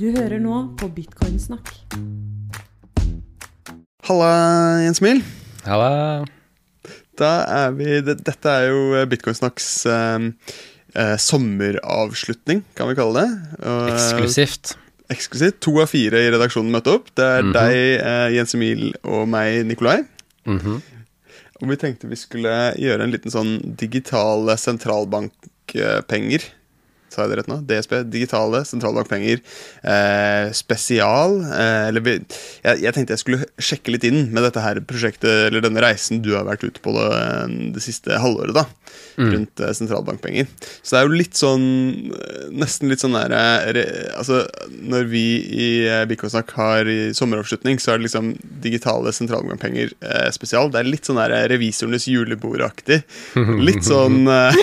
Du hører nå på Bitcoinsnakk. Halla, Jens Mil. Halla. Da er vi Dette er jo Bitcoinsnakks eh, eh, sommeravslutning, kan vi kalle det. Og, eh, Eksklusivt. eksklusivt. To av fire i redaksjonen møtte opp. Det er Mhm. deg, eh, Jens Emil og meg, Nikolai. Mhm. Og vi tenkte vi skulle gjøre en liten sånn digital sentralbankpenger. Sa jeg det rett nå? DSB. Digitale sentralbankpenger. Eh, spesial. Eh, eller jeg, jeg tenkte jeg skulle sjekke litt inn med dette her prosjektet, eller denne reisen du har vært ute på det, eh, det siste halvåret, da. Mm. Rundt eh, sentralbankpenger. Så det er jo litt sånn eh, Nesten litt sånn der re- Altså, når vi i eh, Bitcoinsnakk har i sommeravslutning, så er det liksom digitale sentralbankpenger eh, spesial. Det er litt sånn der revisorenes julebordaktig. Litt sånn eh,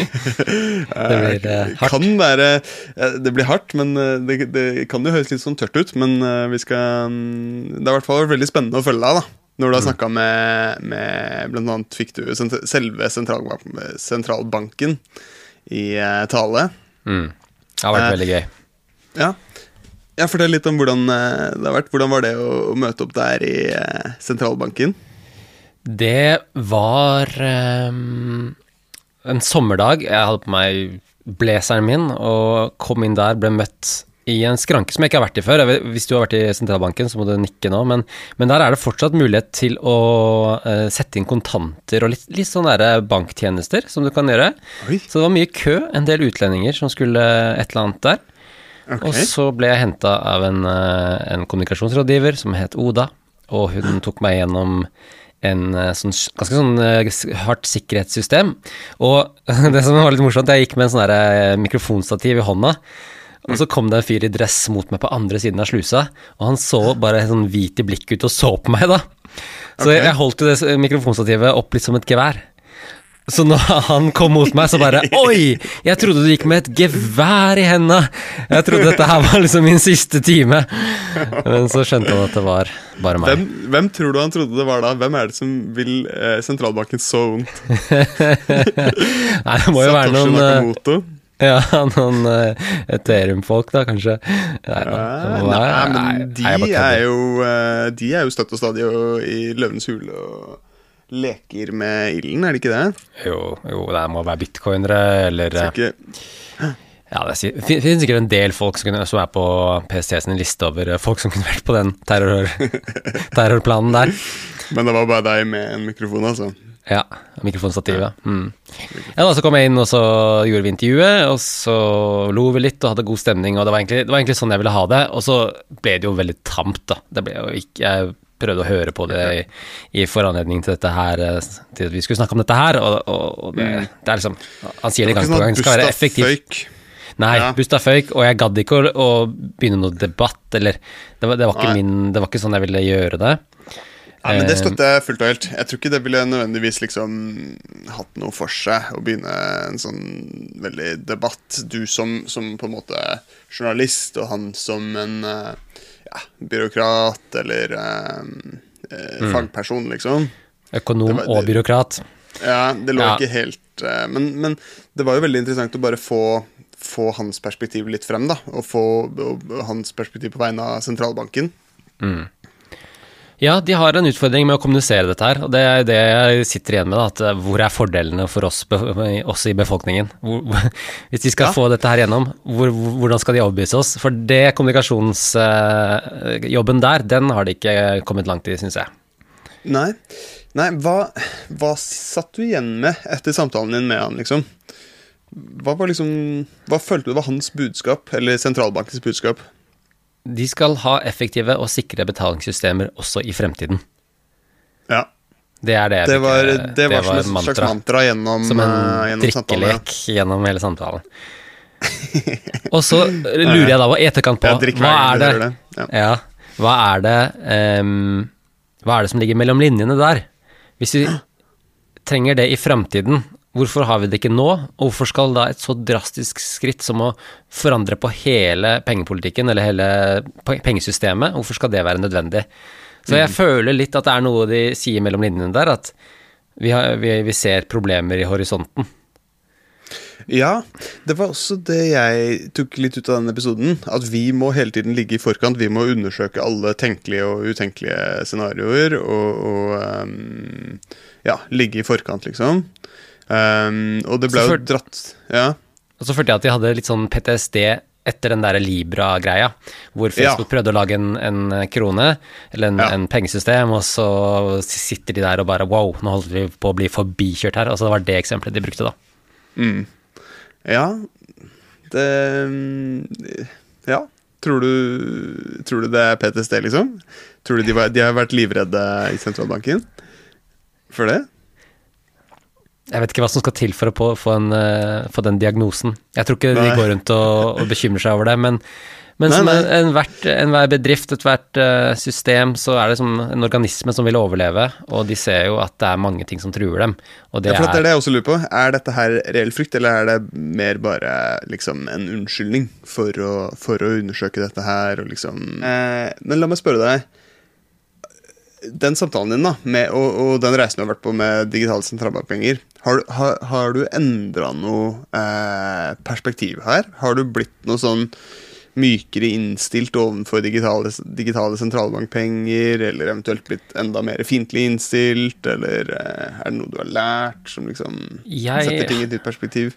Det blir, eh. Kan være eh, Det blir hardt, men eh, det, det kan jo høres litt sånn tørt ut. Men eh, vi skal mm, Det har i hvert fall vært veldig spennende å følge deg, da. Når du har snakka med, med annet fikk du selve sentralbank sentralbanken i tale. Mm. Det har vært veldig gøy. Ja. ja Fortell litt om hvordan det har vært. Hvordan var det å, møte opp der i sentralbanken? Det var um, en sommerdag. Jeg hadde på meg blazeren min og kom inn der, ble møtt i en skranke som jeg ikke har vært i før. Vet, hvis du har vært i sentralbanken, så må du nikke nå, men, men der er det fortsatt mulighet til å uh, sette inn kontanter og litt, litt sånne der banktjenester som du kan gjøre. Oi. Så det var mye kø, en del utlendinger som skulle et eller annet der. Okay. Og så ble jeg henta av en, uh, en kommunikasjonsrådgiver som het Oda, og hun tok meg gjennom en eh, sånn, ganske sånn eh, hardt sikkerhetssystem. Og det som var litt morsomt, jeg gikk med en sånn eh, mikrofonstativ i hånda. Og så kom det en fyr i dress mot meg på andre siden av slusa, og han så bare sånn hvit i blikket ut og så på meg, da. Så okay. jeg holdt jo det mikrofonstativet opp litt som et gevær. Så når han kom mot meg, så bare Oi! Jeg trodde du gikk med et gevær i henda! Jeg trodde dette her var liksom min siste time. Men så skjønte han at det var bare meg. Hvem, hvem tror du han trodde det var da? Hvem er det som vil eh, sentralbanken så vondt? Nei, det må jo være noen eh, Nakamoto? Ja, noen uh, Ethereum-folk, da, kanskje. Nei, da, det Nei, men de er jo eh, De er jo støtt og stadig og i Løvens hule og leker med ilden, er det ikke det? Jo, jo, det må være bitcoinere, eller ikke, Ja, det fin- finnes sikkert en del folk som, kunne, som er på PST sin liste over eh, folk som kunne vært på den terror, terrorplanen der. men det var bare deg med en mikrofon, altså. Ja, mikrofonstativet. Mm. Ja, da så kom jeg inn, og så gjorde vi intervjuet, og så lo vi litt og hadde god stemning, og det var egentlig, det var egentlig sånn jeg ville ha det. Og så ble det jo veldig tamt, da. Det ble jo ikke Jeg prøvde å høre på det i, i foranledning til dette her, eh, til at vi skulle snakke om dette her, og, og, og det, det er liksom Han sier det gang på gang, det skal være effektivt. fake. Nei, Ja. busta føyk, og jeg gadd ikke å, å begynne noe debatt, eller Det var, det var ikke Nei. min Det var ikke sånn jeg ville gjøre det. Ja, men Det Eh, støtter jeg fullt og helt. Jeg tror ikke det ville nødvendigvis liksom hatt noe for seg å begynne en sånn veldig debatt. Du som, som på en måte journalist, og han som en ja, byråkrat eller eh, eh, Mm. fagperson, liksom. Økonom var- og byråkrat. Ja, det lå Ja. ikke helt eh, men, men det var jo veldig interessant å bare få, få hans perspektiv litt frem, da. Og få og, hans perspektiv på vegne av sentralbanken. Ja, de har en utfordring med å kommunisere dette her, og det er det jeg sitter igjen med. Da, at eh, hvor er fordelene for oss, oss i befolkningen? Hvor, hvis de skal Ja. få dette her gjennom, hvor, hvordan skal de overbevise oss? For det kommunikasjonsjobben der, den har de ikke kommet langt i, syns jeg. Nei, Nei hva, hva satt du igjen med etter samtalen din med han, liksom? Hva var liksom Hva følte du var hans budskap, eller sentralbankens budskap? De skal ha effektive og sikre betalingssystemer også i fremtiden. Ja, Det er det Det var, eh, det var som et slags mantra gjennom, Som en eh, gjennom samtalen. drikkelek gjennom hele samtalen. Og så lurer jeg da i etterkant på hva er det, det. Ja. ja, hva er det um, Hva er det som ligger mellom linjene der? Hvis vi trenger det i framtiden, hvorfor har vi det ikke nå? Og hvorfor skal da et så drastisk skritt som å forandre på hele pengepolitikken, eller hele pengesystemet, hvorfor skal det være nødvendig? Så Mm. jeg føler litt at det er noe de sier mellom linjene der, at vi, har, vi, vi ser problemer i horisonten. Ja, det var også det jeg tok litt ut av denne episoden. At vi må hele tiden ligge i forkant. Vi må undersøke alle tenkelige og utenkelige scenarioer. Og, og um, ja, ligge i forkant, liksom. Um, og det ble jo dratt Ja. Og så følte jeg at de hadde litt sånn PTSD etter den der Libra-greia, hvor Facebook Ja. prøvde å lage en, en krone, eller en, Ja. en pengesystem, og så sitter de der og bare wow, nå holder vi på å bli forbikjørt her. Og så var det eksempelet de brukte, da. Mm. Ja, det Ja. Tror du, tror du det er PTSD, liksom? Tror du de, var, de har vært livredde i sentralbanken for det? Jeg vet ikke hva som skal til for å få, en, eh, få den diagnosen. Jeg tror ikke de går rundt og, og bekymrer seg over det, men, men Nei, som enhver en- enhver bedrift, ethvert eh, system, så er det som en organisme som vil overleve, og de ser jo at det er mange ting som truer dem. Og det ja, for det er, er det jeg også lurer på. Er dette her reell frykt, eller er det mer bare liksom en unnskyldning for å, for å undersøke dette her, og liksom eh, Men la meg spørre deg. Den samtalen din, da, med, og, og den reisen du har vært på med digitale sentralbankpenger, har, du- har, har du endra noe eh, perspektiv her? Har du blitt noe sånn mykere innstilt overfor digitale, digitale sentralbankpenger, eller eventuelt blitt enda mer fiendtlig innstilt, eller eh, er det noe du har lært som liksom Jeg- setter ting i nytt perspektiv?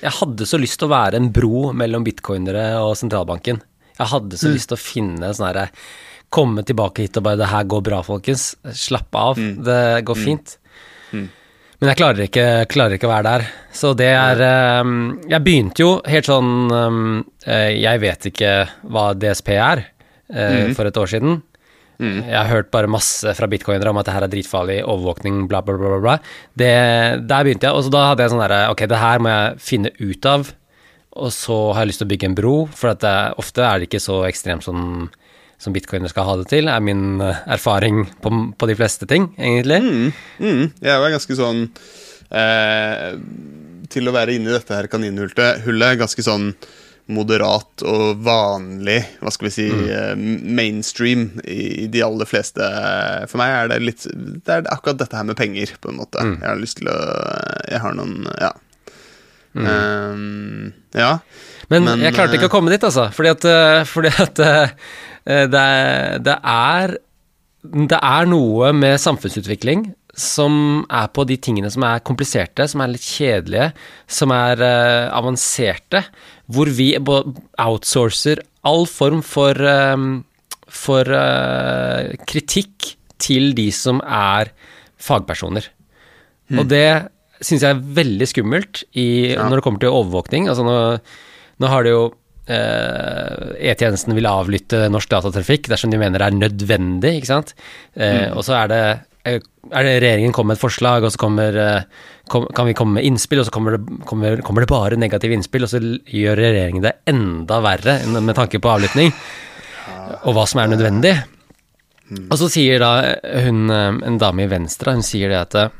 Jeg hadde så lyst til å være en bro mellom bitcoinere og sentralbanken. Jeg hadde Mm. så lyst til å finne sånn herre Komme tilbake hit og bare 'Det her går bra, folkens'. Slapp av. Mm. Det går fint. Men jeg klarer ikke, klarer ikke å være der. Så det er eh, Jeg begynte jo helt sånn eh, Jeg vet ikke hva DSP er, eh, Mm. for et år siden. Jeg har hørt bare masse fra bitcoinere om at det her er dritfarlig, overvåkning, bla, bla, bla. bla. Det, der begynte jeg, og så da hadde jeg sånn derre Ok, det her må jeg finne ut av. Og så har jeg lyst til å bygge en bro, for det, ofte er det ikke så ekstremt som, som bitcoiner skal ha det til, er min eh, erfaring på, på de fleste ting, egentlig. Mm, mm, jeg var ganske sånn eh, Til å være inni dette her kaninhullet, ganske sånn moderat og vanlig, hva skal vi si, eh, mainstream i, i de aller fleste For meg er det litt Det er akkurat dette her med penger, på en måte. Jeg har lyst til å Jeg har noen Ja. Um, ja. Men, Men, jeg klarte ikke å komme dit, altså. Fordi at, eh, fordi at eh, det, det er Det er noe med samfunnsutvikling som er på de tingene som er kompliserte, som er litt kjedelige, som er uh, avanserte, hvor vi outsourcer all form for, eh, for uh, kritikk til de som er fagpersoner. Og det syns jeg er veldig skummelt i, når det kommer til overvåkning. Altså nå, nå har det jo eh, E-tjenesten vil avlytte norsk datatrafikk dersom de mener det er nødvendig, ikke sant. Mm. Og så er det, eh, er det regjeringen kommer med et forslag, og så kommer, eh, kom, kan vi komme med innspill, og så kommer det, kommer, kommer det bare negative innspill, og så gjør regjeringen det enda verre med tanke på avlytting, og hva som er nødvendig. Og så sier da hun, eh, en dame i Venstre, hun sier det at eh,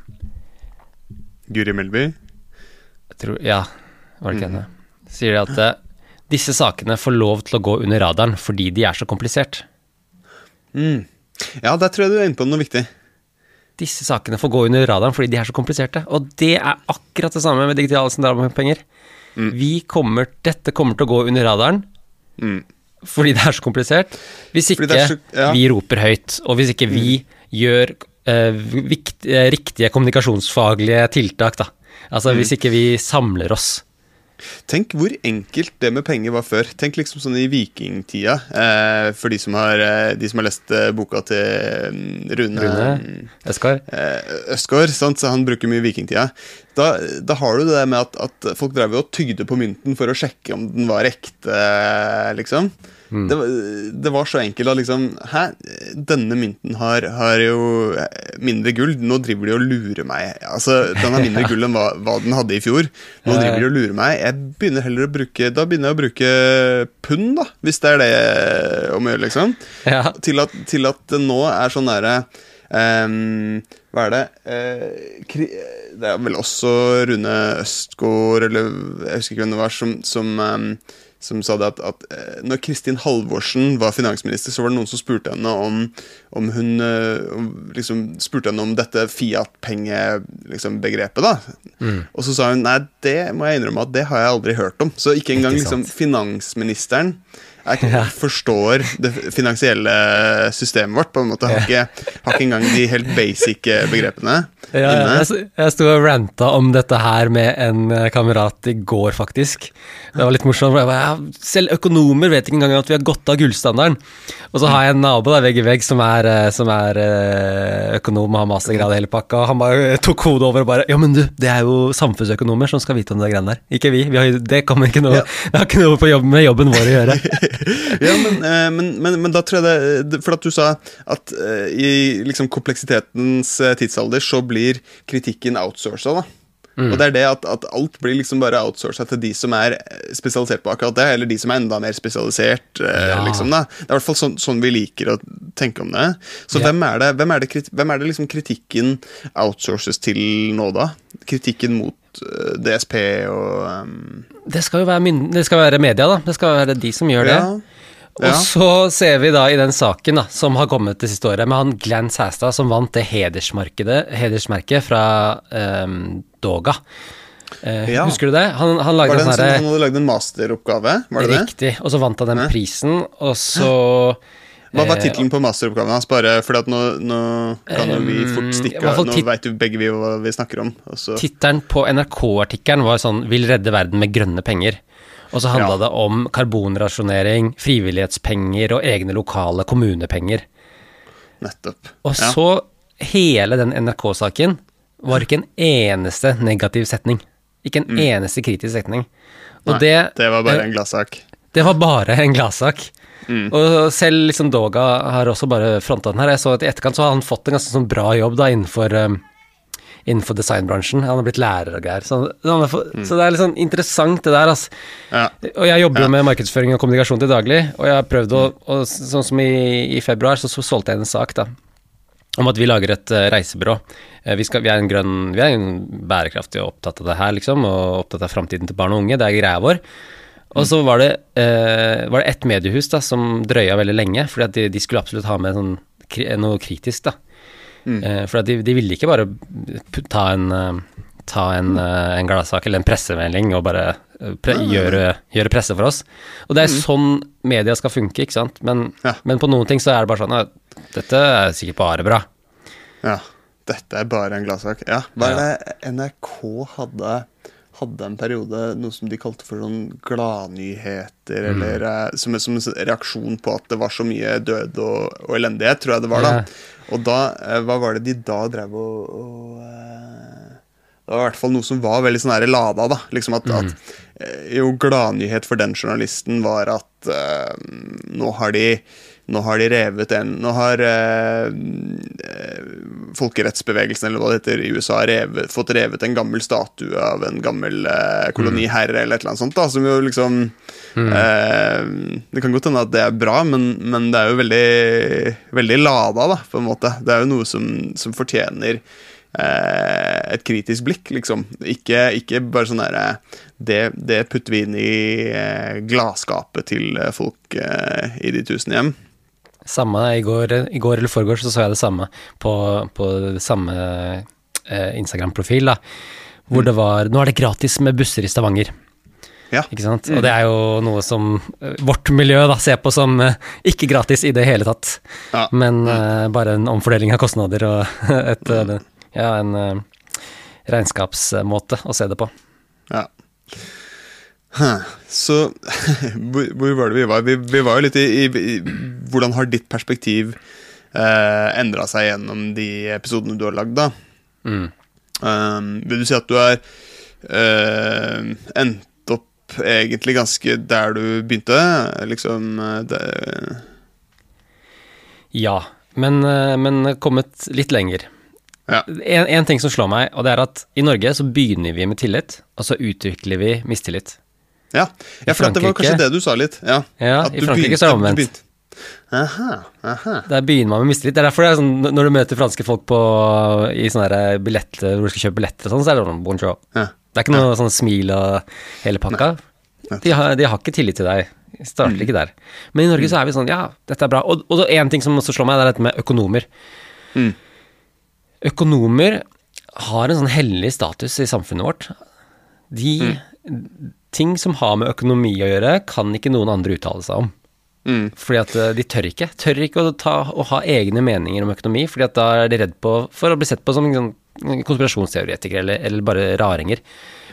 Guri Melby. jeg tror, Ja, var det ikke henne? Sier det at eh, disse sakene får lov til å gå under radaren fordi de er så komplisert. Mm. Ja, der tror jeg du er inne på noe viktig. Disse sakene får gå under radaren fordi de er så kompliserte. Og det er akkurat det samme med digitale sentralbankpenger. Vi kommer, dette kommer til å gå under radaren Mm. fordi det er så komplisert. Hvis ikke så- ja. vi roper høyt, og hvis ikke vi gjør eh, vikt, eh, riktige kommunikasjonsfaglige tiltak, da. Altså hvis ikke vi samler oss. Tenk hvor enkelt det med penger var før. Tenk liksom sånn i vikingtida. Eh, for de som har, eh, de som har lest eh, boka til mm, Rune, Rune Eskar? eh, Østgaard, sant? så han bruker mye vikingtida. Da, da har du det med at, at folk drev og tygde på mynten for å sjekke om den var ekte, liksom. Det, var, det var så enkelt at liksom Hæ, denne mynten har, har jo mindre gull. Nå driver de og lurer meg. Altså, Den har mindre gull enn hva, hva den hadde i fjor. Nå driver de og lurer meg. Jeg begynner heller å bruke Da begynner jeg å bruke pund, da, hvis det er det om å gjøre, liksom Ja. til at, til at det nå er sånn nære Um, Hva er det? uh, det er vel også Rune Østgaard, eller jeg husker ikke hvem det var, som, som, ehm, som sa det at, at eh, når Kristin Halvorsen var finansminister, så var det noen som spurte henne om, om hun eh, om, liksom, spurte henne om dette Fiat-pengebegrepet. Liksom, begrepet, da. Og så sa hun nei, det må jeg innrømme at det har jeg aldri hørt om. Så ikke engang liksom, finansministeren er ikke, forstår det finansielle systemet vårt. på en måte Har ikke, har ikke engang de helt basic begrepene Ja, inne. jeg, jeg sto og ranta om dette her med en eh, kamerat i går, faktisk. Det var litt morsomt. for jeg bare, ja, Selv økonomer vet ikke engang at vi har gått av gullstandarden. Og så har jeg en nabo der vegg i vegg som er, eh, som er eh, økonom og har mastergrad i hele pakka. Og han bare tok hodet over og bare Ja, men du, det er jo samfunnsøkonomer som skal vite om det greiene der. Ikke vi. vi har, det kommer ikke noe Ja. Det har ikke noe på jobb, med jobben vår å gjøre. ja, men, eh, men, men, men da tror jeg det For at du sa at eh, i liksom kompleksitetens eh, tidsalder så blir kritikken outsourca, da. Og det er det at, at alt blir liksom bare outsourca til de som er eh, spesialisert på akkurat det, eller de som er enda mer spesialisert. eh, Ja. liksom da. Det er i hvert fall sånn, sånn vi liker å tenke om det. Så yeah. hvem, er det, hvem, er det, hvem er det liksom kritikken outsources til nå, da? Kritikken mot eh, DSP og um... Det skal jo være, det skal være media, da. Det skal være de som gjør det. Ja. Og så ser vi da i den saken da, som har kommet det siste året, med han Glenn Sæstad som vant det hedersmerket fra um, Doga. Uh, Ja. Husker du det? Han, han lagde Var det en sånn han hadde lagd en masteroppgave? Var det? Riktig. Og så vant han den prisen, og så Hva var eh, tittelen på masteroppgaven hans? Bare fordi at nå, nå kan jo vi Um, fort i stikke av. Nå veit jo begge vi hva vi snakker om. Tittelen på NRK-artikkelen var sånn 'Vil redde verden med grønne penger'. Og så handla Ja. det om karbonrasjonering, frivillighetspenger og egne lokale kommunepenger. nettopp. Og Ja. så hele den NRK-saken var ikke en eneste negativ setning. Ikke en eneste kritisk setning. Og Mm. Nei, det, Det var bare en gladsak. det var bare en gladsak. Mm. Og selv liksom Doga har også bare fronta den her. Jeg så at i etterkant så har han fått en ganske sånn bra jobb da innenfor, um, innenfor designbransjen. Han har blitt lærer og greier. Så, Mm. så det er litt sånn interessant det der, altså. Ja. Og jeg jobber jo Ja. med markedsføring og kommunikasjon til daglig, og jeg har prøvd å og Sånn som i, i februar, så, så solgte jeg en sak, da. Om at vi lager et uh, reisebyrå. Uh, vi, skal, vi er en grønn Vi er en bærekraftig og opptatt av det her, liksom, og opptatt av framtiden til barn og unge. Det er greia vår. Og så var det, eh, var det ett mediehus da, som drøya veldig lenge, fordi at de, de skulle absolutt ha med sånn, noe kritisk, da. Eh, for de, de ville ikke bare ta en, eh, ta en, eh, en gladsak eller en pressemelding og bare pre gjøre, gjøre presse for oss. Og det er sånn media skal funke, ikke sant. Men, Ja. men på noen ting så er det bare sånn at dette er sikkert bare bra. ja. Dette er bare en gladsak. Ja. Hva er det NRK hadde hadde en periode noe som de kalte for sånn gladnyheter, Mm. eller som, som en reaksjon på at det var så mye død og, og elendighet, tror jeg det var da. Ja. Og da, eh, hva var det de da drev og, og eh, Det var i hvert fall noe som var veldig sånn her lada, da. Liksom at, Mm. at eh, Jo, gladnyhet for den journalisten var at uh, nå har de nå har de revet en Nå har eh, eh, folkerettsbevegelsen, eller hva det heter, i USA revet, fått revet en gammel statue av en gammel eh, koloniherre, eller et eller annet sånt, da, som jo liksom eh, Det kan godt hende at det er bra, men, men det er jo veldig, veldig lada, da, på en måte. Det er jo noe som, som fortjener eh, et kritisk blikk, liksom. Ikke, ikke bare sånn derre det, det putter vi inn i eh, gladskapet til eh, folk eh, i de tusen hjem. Samme i går, i går eller foregårs så så jeg det samme på, på samme eh, Instagram-profil, da. Hvor det var Nå er det gratis med busser i Stavanger. Ja. Ikke sant? Og det er jo noe som eh, vårt miljø da ser på som eh, ikke gratis i det hele tatt, Ja. men eh, bare en omfordeling av kostnader og et, eh, ja, en uh, regnskapsmåte å se det på. Ja. Huh. Så hvor, hvor var det vi var? Vi, vi var jo litt i, i, i Hvordan har ditt perspektiv eh, endra seg gjennom de episodene du har lagd, da? Mm. Um, vil du si at du er uh, endt opp egentlig ganske der du begynte? Liksom eh, det, Ja, men, eh, men kommet litt lenger. Ja. En, en ting som slår meg, og det er at i Norge så begynner vi med tillit, og så utvikler vi mistillit. Ja, ja for det var kanskje det du sa litt. Ja, Ja, i du Frankrike begynte- så er det omvendt. Aha, aha. Der begynner man med mistillit. Det er derfor det er sånn, når du møter franske folk på, i sånne billetter, hvor du skal kjøpe billetter og sånn, så er det sånn bonjour. Ja. Det er ikke noe sånn smil og hele pakka. De har, de har ikke tillit til deg. Starter mm. ikke der. Men i Norge så er vi sånn, ja, dette er bra. Og, og en ting som også slår meg, det er dette med økonomer. Mm. Økonomer har en sånn hellig status i samfunnet vårt. De Ting som har med økonomi å gjøre, kan ikke noen andre uttale seg om. Mm. Fordi at eh, de tør ikke. Tør ikke å, ta, å ha egne meninger om økonomi, fordi at da er de redd på, for å bli sett på som sånn, konspirasjonsteoretikere eller, eller bare raringer.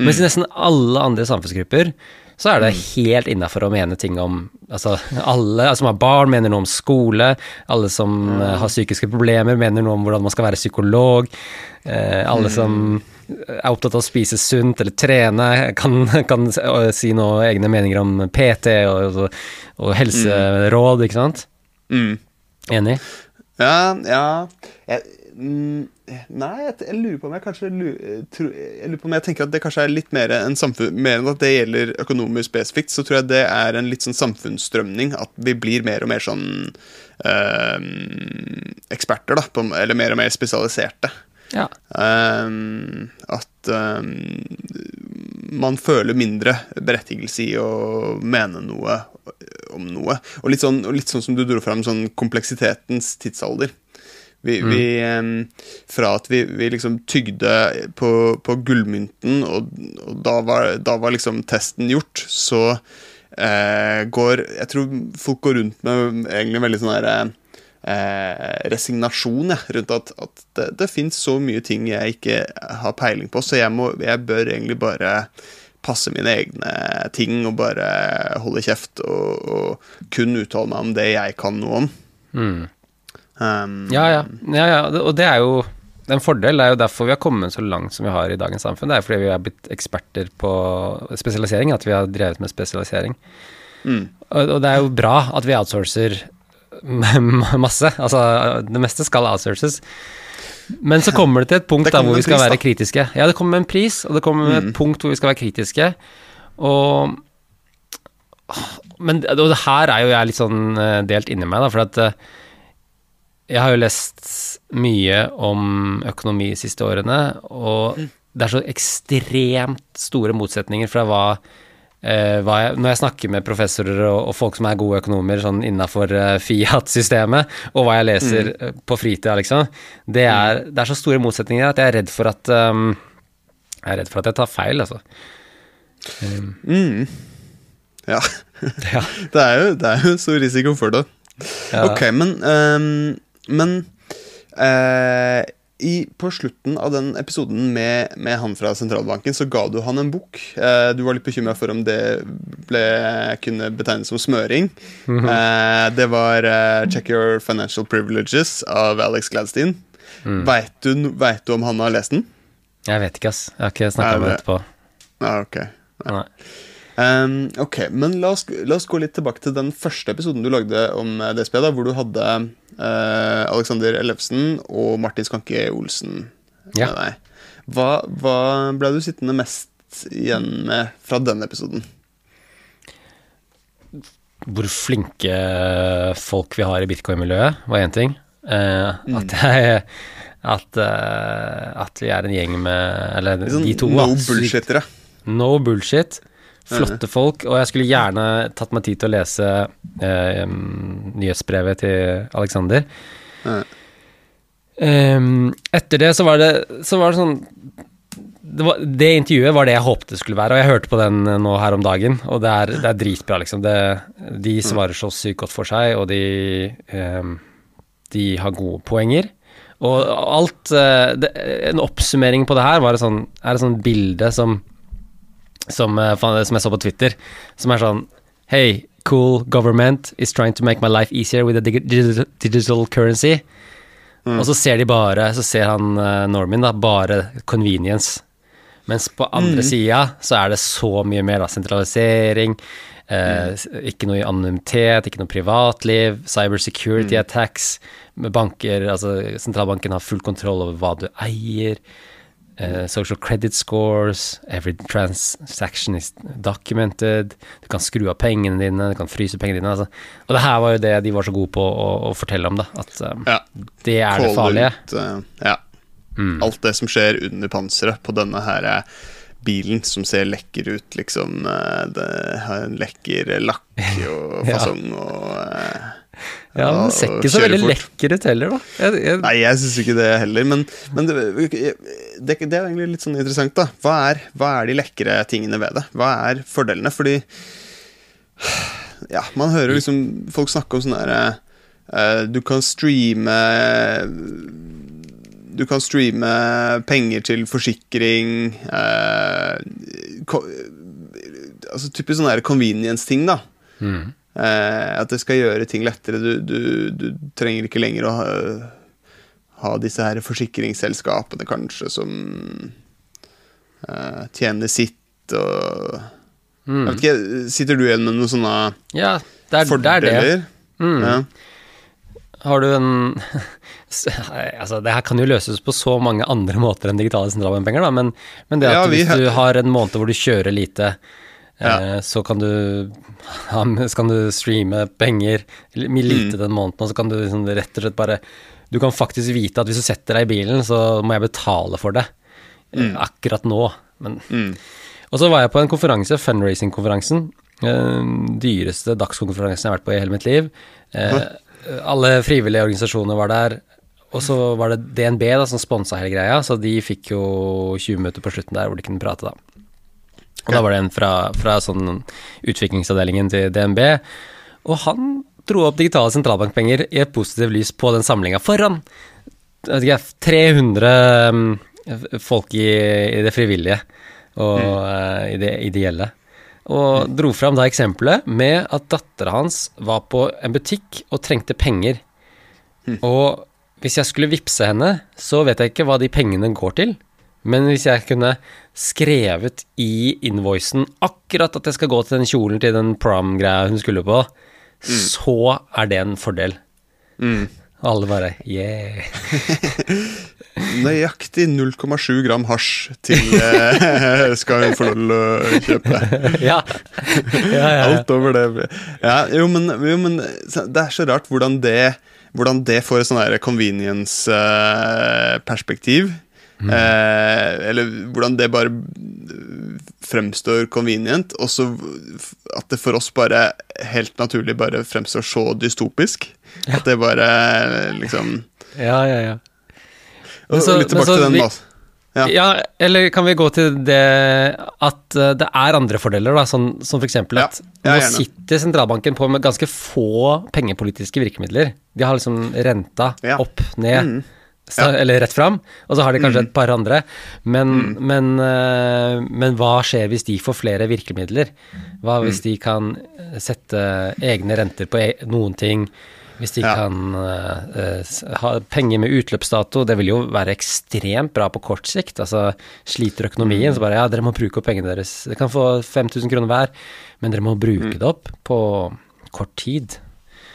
Mens i nesten alle andre samfunnsgrupper så er det helt innafor å mene ting om Altså, alle som har barn, mener noe om skole. Alle som eh, har psykiske problemer, mener noe om hvordan man skal være psykolog. Eh, alle som er opptatt av å spise sunt eller trene, kan, kan s- si noe egne meninger om PT og, og, og helseråd, ikke sant? Mm. Enig? Ja, ja jeg, mm, Nei, jeg, jeg lurer på om jeg kanskje eh, tro, Jeg lurer på om jeg tenker at det kanskje er litt mer enn samfunn Mer enn at det gjelder økonomisk spesifikt, så tror jeg det er en litt sånn samfunnsstrømning. At vi blir mer og mer sånn øh, eksperter, da. På, eller mer og mer spesialiserte. Ja. Um, at ehm, man føler mindre berettigelse i å mene noe om noe. Og litt sånn, og litt sånn som du dro fram, sånn kompleksitetens tidsalder. Vi, vi ehm, Fra at vi, vi liksom tygde på, på gullmynten, og, og da, var, da var liksom testen gjort, så eh, går Jeg tror folk går rundt med egentlig veldig sånn herre eh, resignasjon jeg, rundt at, at det, det fins så mye ting jeg ikke har peiling på, så jeg, må, jeg bør egentlig bare passe mine egne ting og bare holde kjeft og, og kun uttale meg om det jeg kan noe om. Mm. Um, Ja, ja. ja, ja. Og det er jo en fordel. Det er jo derfor vi har kommet så langt som vi har i dagens samfunn. Det er fordi vi har blitt eksperter på spesialisering, at vi har drevet med spesialisering. Mm. Og, og det er jo bra at vi outsourcer masse. Altså, det meste skal outsources. Men så kommer det til et punkt da hvor vi skal pris, være da. kritiske. Ja, det kommer med en pris, og det kommer med et punkt hvor vi skal være kritiske. Og Men og det her er jo jeg litt sånn eh, delt inni meg, da, for at eh, jeg har jo lest mye om økonomi de siste årene, og det er så ekstremt store motsetninger fra hva jeg, Når jeg snakker med professorer og, og folk som er gode økonomer sånn innafor eh, Fiat-systemet, og hva jeg leser eh, på fritida, liksom, det er, det er så store motsetninger at jeg er redd for at um, Jeg er redd for at jeg tar feil, altså. Mm. Ja. Ja. det, er jo, det er jo stor risiko for det. Ja. Ok, men um, Men eh, i, på slutten av den episoden med, med han fra sentralbanken, så ga du han en bok. Eh, du var litt bekymra for om det ble, kunne betegnes som smøring. Mhm. eh, det var eh, 'Check Your Financial Privileges' av Alex Gladstein. Mm. Vet, du, vet du om han har lest den? Jeg vet ikke, ass. Jeg har ikke snakka med ham etterpå. Ah, ok. Nei. Ehm, ok, men la oss, la oss gå litt tilbake til den første episoden du lagde om DSB, DSP, da, hvor du hadde uh, Alexander Ellefsen og Martin Skanke Olsen Ja. med deg. Hva, hva ble du sittende mest igjen med fra den episoden? hvor flinke folk vi har i bitcoin-miljøet, var én ting. Uh, Mm. at, jeg, at, uh, at vi er en gjeng med Eller sånn de to, no bullshitere. sykt- No bullshit. Flotte folk. Og jeg skulle gjerne tatt meg tid til å lese eh, um, nyhetsbrevet til Alexander. Ja. Ehm, etter det så var det, så var det sånn det, var, det intervjuet var det jeg håpte det skulle være, og jeg hørte på den eh, nå her om dagen, og det er, det er dritbra, liksom. De svarer så sykt godt for seg, og de, um, de har gode poenger. Og alt eh, det, En oppsummering på det her var et sånn, er et sånt bilde som som, eh, som jeg så på Twitter, som er sånn Hey, cool government is trying to make my life easier with a digital, digital currency. Og så ser de bare, så ser han eh, Norman da, bare convenience. Mens på andre sida så er det så mye mer da, sentralisering, eh, ikke noe anonymitet, ikke noe privatliv, cyber security attacks, med banker, altså sentralbanken har full kontroll over hva du eier, eh, social credit scores, every transaction is documented, du kan skru av pengene dine, du kan fryse pengene dine, altså. Og det her var jo det de var så gode på å, å fortelle om, da, at um, Ja. det er det farlige. Ut, uh, ja. Mm. Alt det som skjer under panseret på denne her eh, bilen som ser lekker ut, liksom. Det har en lekker lakk og Ja. og eh, Ja, men det ser ikke så veldig lekker ut heller, da. Jeg, jeg, Nei, jeg syns ikke det heller, men, men det, det, det er egentlig litt sånn interessant, da. Hva er, hva er de lekre tingene ved det? Hva er fordelene? Fordi Ja, man hører liksom folk snakke om sånn derre uh, Du kan streame Du kan streame penger til forsikring uh, ko, Altså typisk sånn der convenience-ting, da. mm. Eh, at det skal gjøre ting lettere. Du, du, du trenger ikke lenger å ha, ha disse her forsikringsselskapene, kanskje, som eh, tjener sitt og Mm. Jeg vet ikke, Sitter du igjen med noen sånne Ja, det er det. Er det. Mm. Ja. Har du en Altså, det her kan jo løses på så mange andre måter enn digitale sentralbankpenger, men, men det at Ja, vi hvis du har en måned hvor du kjører lite, Ja. eh, så kan du, ja, kan du streame penger eller lite Mm. den måneden, og så kan du liksom rett og slett bare Du kan faktisk vite at hvis du setter deg i bilen, så må jeg betale for det. mm. Akkurat nå. Men Mm. og så var jeg på en konferanse, fundraising-konferansen. Eh, dyreste dagskonferansen jeg har vært på i hele mitt liv. Eh, alle frivillige organisasjoner var der. Og så var det DNB da, som sponsa hele greia, så de fikk jo 20 minutter på slutten der hvor de kunne prate, da. Og da var det en fra, fra sånn utviklingsavdelingen til DNB, og han dro opp digitale sentralbankpenger i et positivt lys på den samlinga foran vet ikke, 300 mm, folk i, i det frivillige og eh, i det ideelle. Og dro fram da eksempelet med at dattera hans var på en butikk og trengte penger. Og hvis jeg skulle vippse henne, så vet jeg ikke hva de pengene går til. Men hvis jeg kunne skrevet i invoicen akkurat at jeg skal gå til den kjolen til den prom-greia hun skulle på, så er det en fordel. Mm. Alle bare yeah. Nøyaktig 0,7 gram hasj til eh, skal hun få lov til å kjøpe. ja. ja, ja. Alt over det. Ja, jo, men, jo, men det er så rart hvordan det, hvordan det får et sånn convenience-perspektiv. Eh, eller hvordan det bare fremstår convenient, og så at det for oss bare helt naturlig bare fremstår så dystopisk. At det bare liksom ja, ja, ja. Men så- og litt tilbake så til den da. Ja. Ja. eller kan vi gå til det at eh, det er andre fordeler, da, sånn, som f.eks. at Ja, ja, nå sitter sentralbanken på med ganske få pengepolitiske virkemidler. De har liksom renta Ja. opp, ned, Mm. Sta- eller rett fram, og så har de kanskje et par andre. Men, Mm. men, uh, men hva skjer hvis de får flere virkemidler? Hva Mm. hvis de kan sette egne renter på e noen ting? Hvis de Ja. kan uh, ha penger med utløpsdato, det vil jo være ekstremt bra på kort sikt. Altså sliter økonomien, så bare ja, dere må bruke opp pengene deres. Dere kan få 5000 kroner hver, men dere må bruke det opp på kort tid.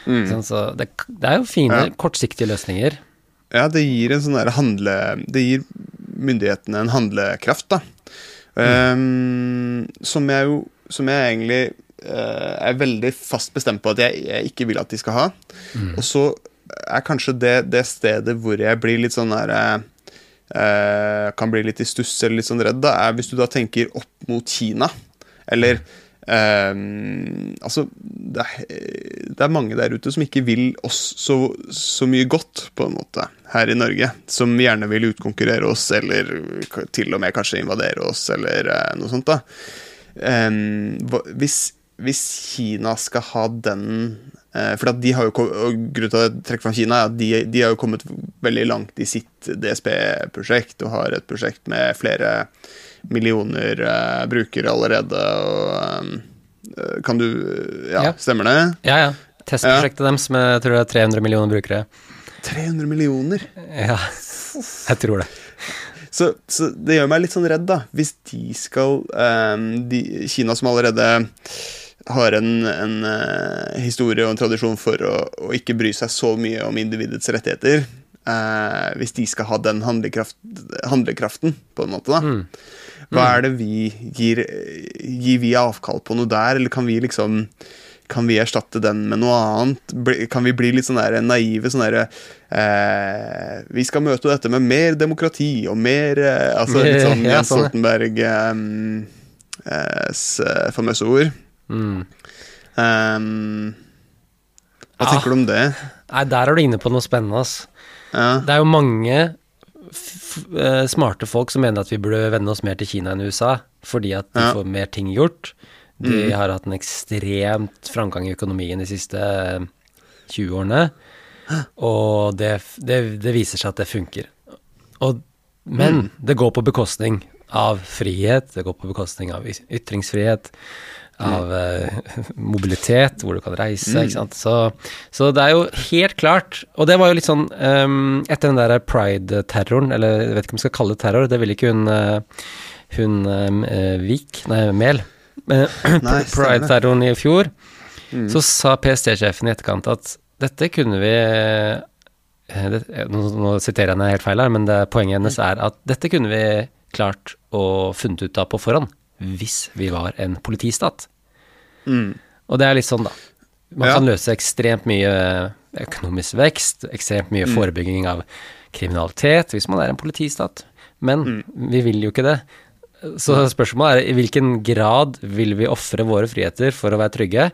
Mm. Sånn, så det, det er jo fine Ja. kortsiktige løsninger. Ja, det gir en sånn handle... Det gir myndighetene en handlekraft, da. Ehm, som jeg jo Som jeg egentlig uh, er veldig fast bestemt på at jeg, jeg ikke vil at de skal ha. Og så er kanskje det, det stedet hvor jeg blir litt sånn der uh, Kan bli litt i stuss eller litt sånn redd, da, er hvis du da tenker opp mot Kina. Eller ehm, Altså, det er, det er mange der ute som ikke vil oss så, så mye godt, på en måte, her i Norge. Som gjerne vil utkonkurrere oss, eller til og med kanskje invadere oss, eller eh, noe sånt, da. Ehm, hvis, hvis Kina skal ha den eh, For de har jo Grunnen til at jeg fram Kina, er at de, de har jo kommet veldig langt i sitt DSB-prosjekt og har et prosjekt med flere millioner eh, brukere allerede. Og, eh, kan du Ja, Ja. stemmer det? Ja, ja. Testprosjektet deres med jeg tror det er 300 millioner brukere. 300 millioner! Ja, jeg tror det. Så, så det gjør meg litt sånn redd, da. Hvis de skal ehm, de, Kina som allerede har en, en eh, historie og en tradisjon for å, å ikke bry seg så mye om individets rettigheter eh, Hvis de skal ha den handlekraft, handlekraften, på en måte, da. Hva er det vi gir Gir vi avkall på noe der, eller kan vi liksom kan vi erstatte den med noe annet? Kan vi bli litt sånn der naive? sånn der, eh, Vi skal møte dette med mer demokrati og mer eh, Altså litt sånn Jens sånn. Stoltenberg eh, eh, famøse ord. Mm. Um, hva Ja. tenker du om det? Nei, der er du inne på noe spennende, ass. Ja. Det er jo mange smarte folk som mener at vi burde vende oss mer til Kina enn USA, fordi at de Ja. får mer ting gjort. De Mm. har hatt en ekstremt framgang i økonomien de siste eh, 20 årene, og det, det, det viser seg at det funker. Og, men Mm. det går på bekostning av frihet, det går på bekostning av ytringsfrihet, av uh, mobilitet, hvor du kan reise, ikke sant. Så, så det er jo helt klart, og det var jo litt sånn um, Etter den der pride-terroren, eller jeg vet ikke om jeg skal kalle det terror, det ville ikke hun eh, hun uh, Vik, nei, Mehl. Det. Pride-terroren i fjor, Mm. så sa PST-sjefen i etterkant at dette kunne vi det, nå, nå siterer jeg henne helt feil her, men det, poenget hennes er at dette kunne vi klart å funnet ut av på forhånd, hvis vi var en politistat. Mm. Og det er litt sånn, da. Man Ja. kan løse ekstremt mye økonomisk vekst, ekstremt mye Mm. forebygging av kriminalitet, hvis man er en politistat. Men Mm. vi vil jo ikke det. Så spørsmålet er i hvilken grad vil vi ofre våre friheter for å være trygge?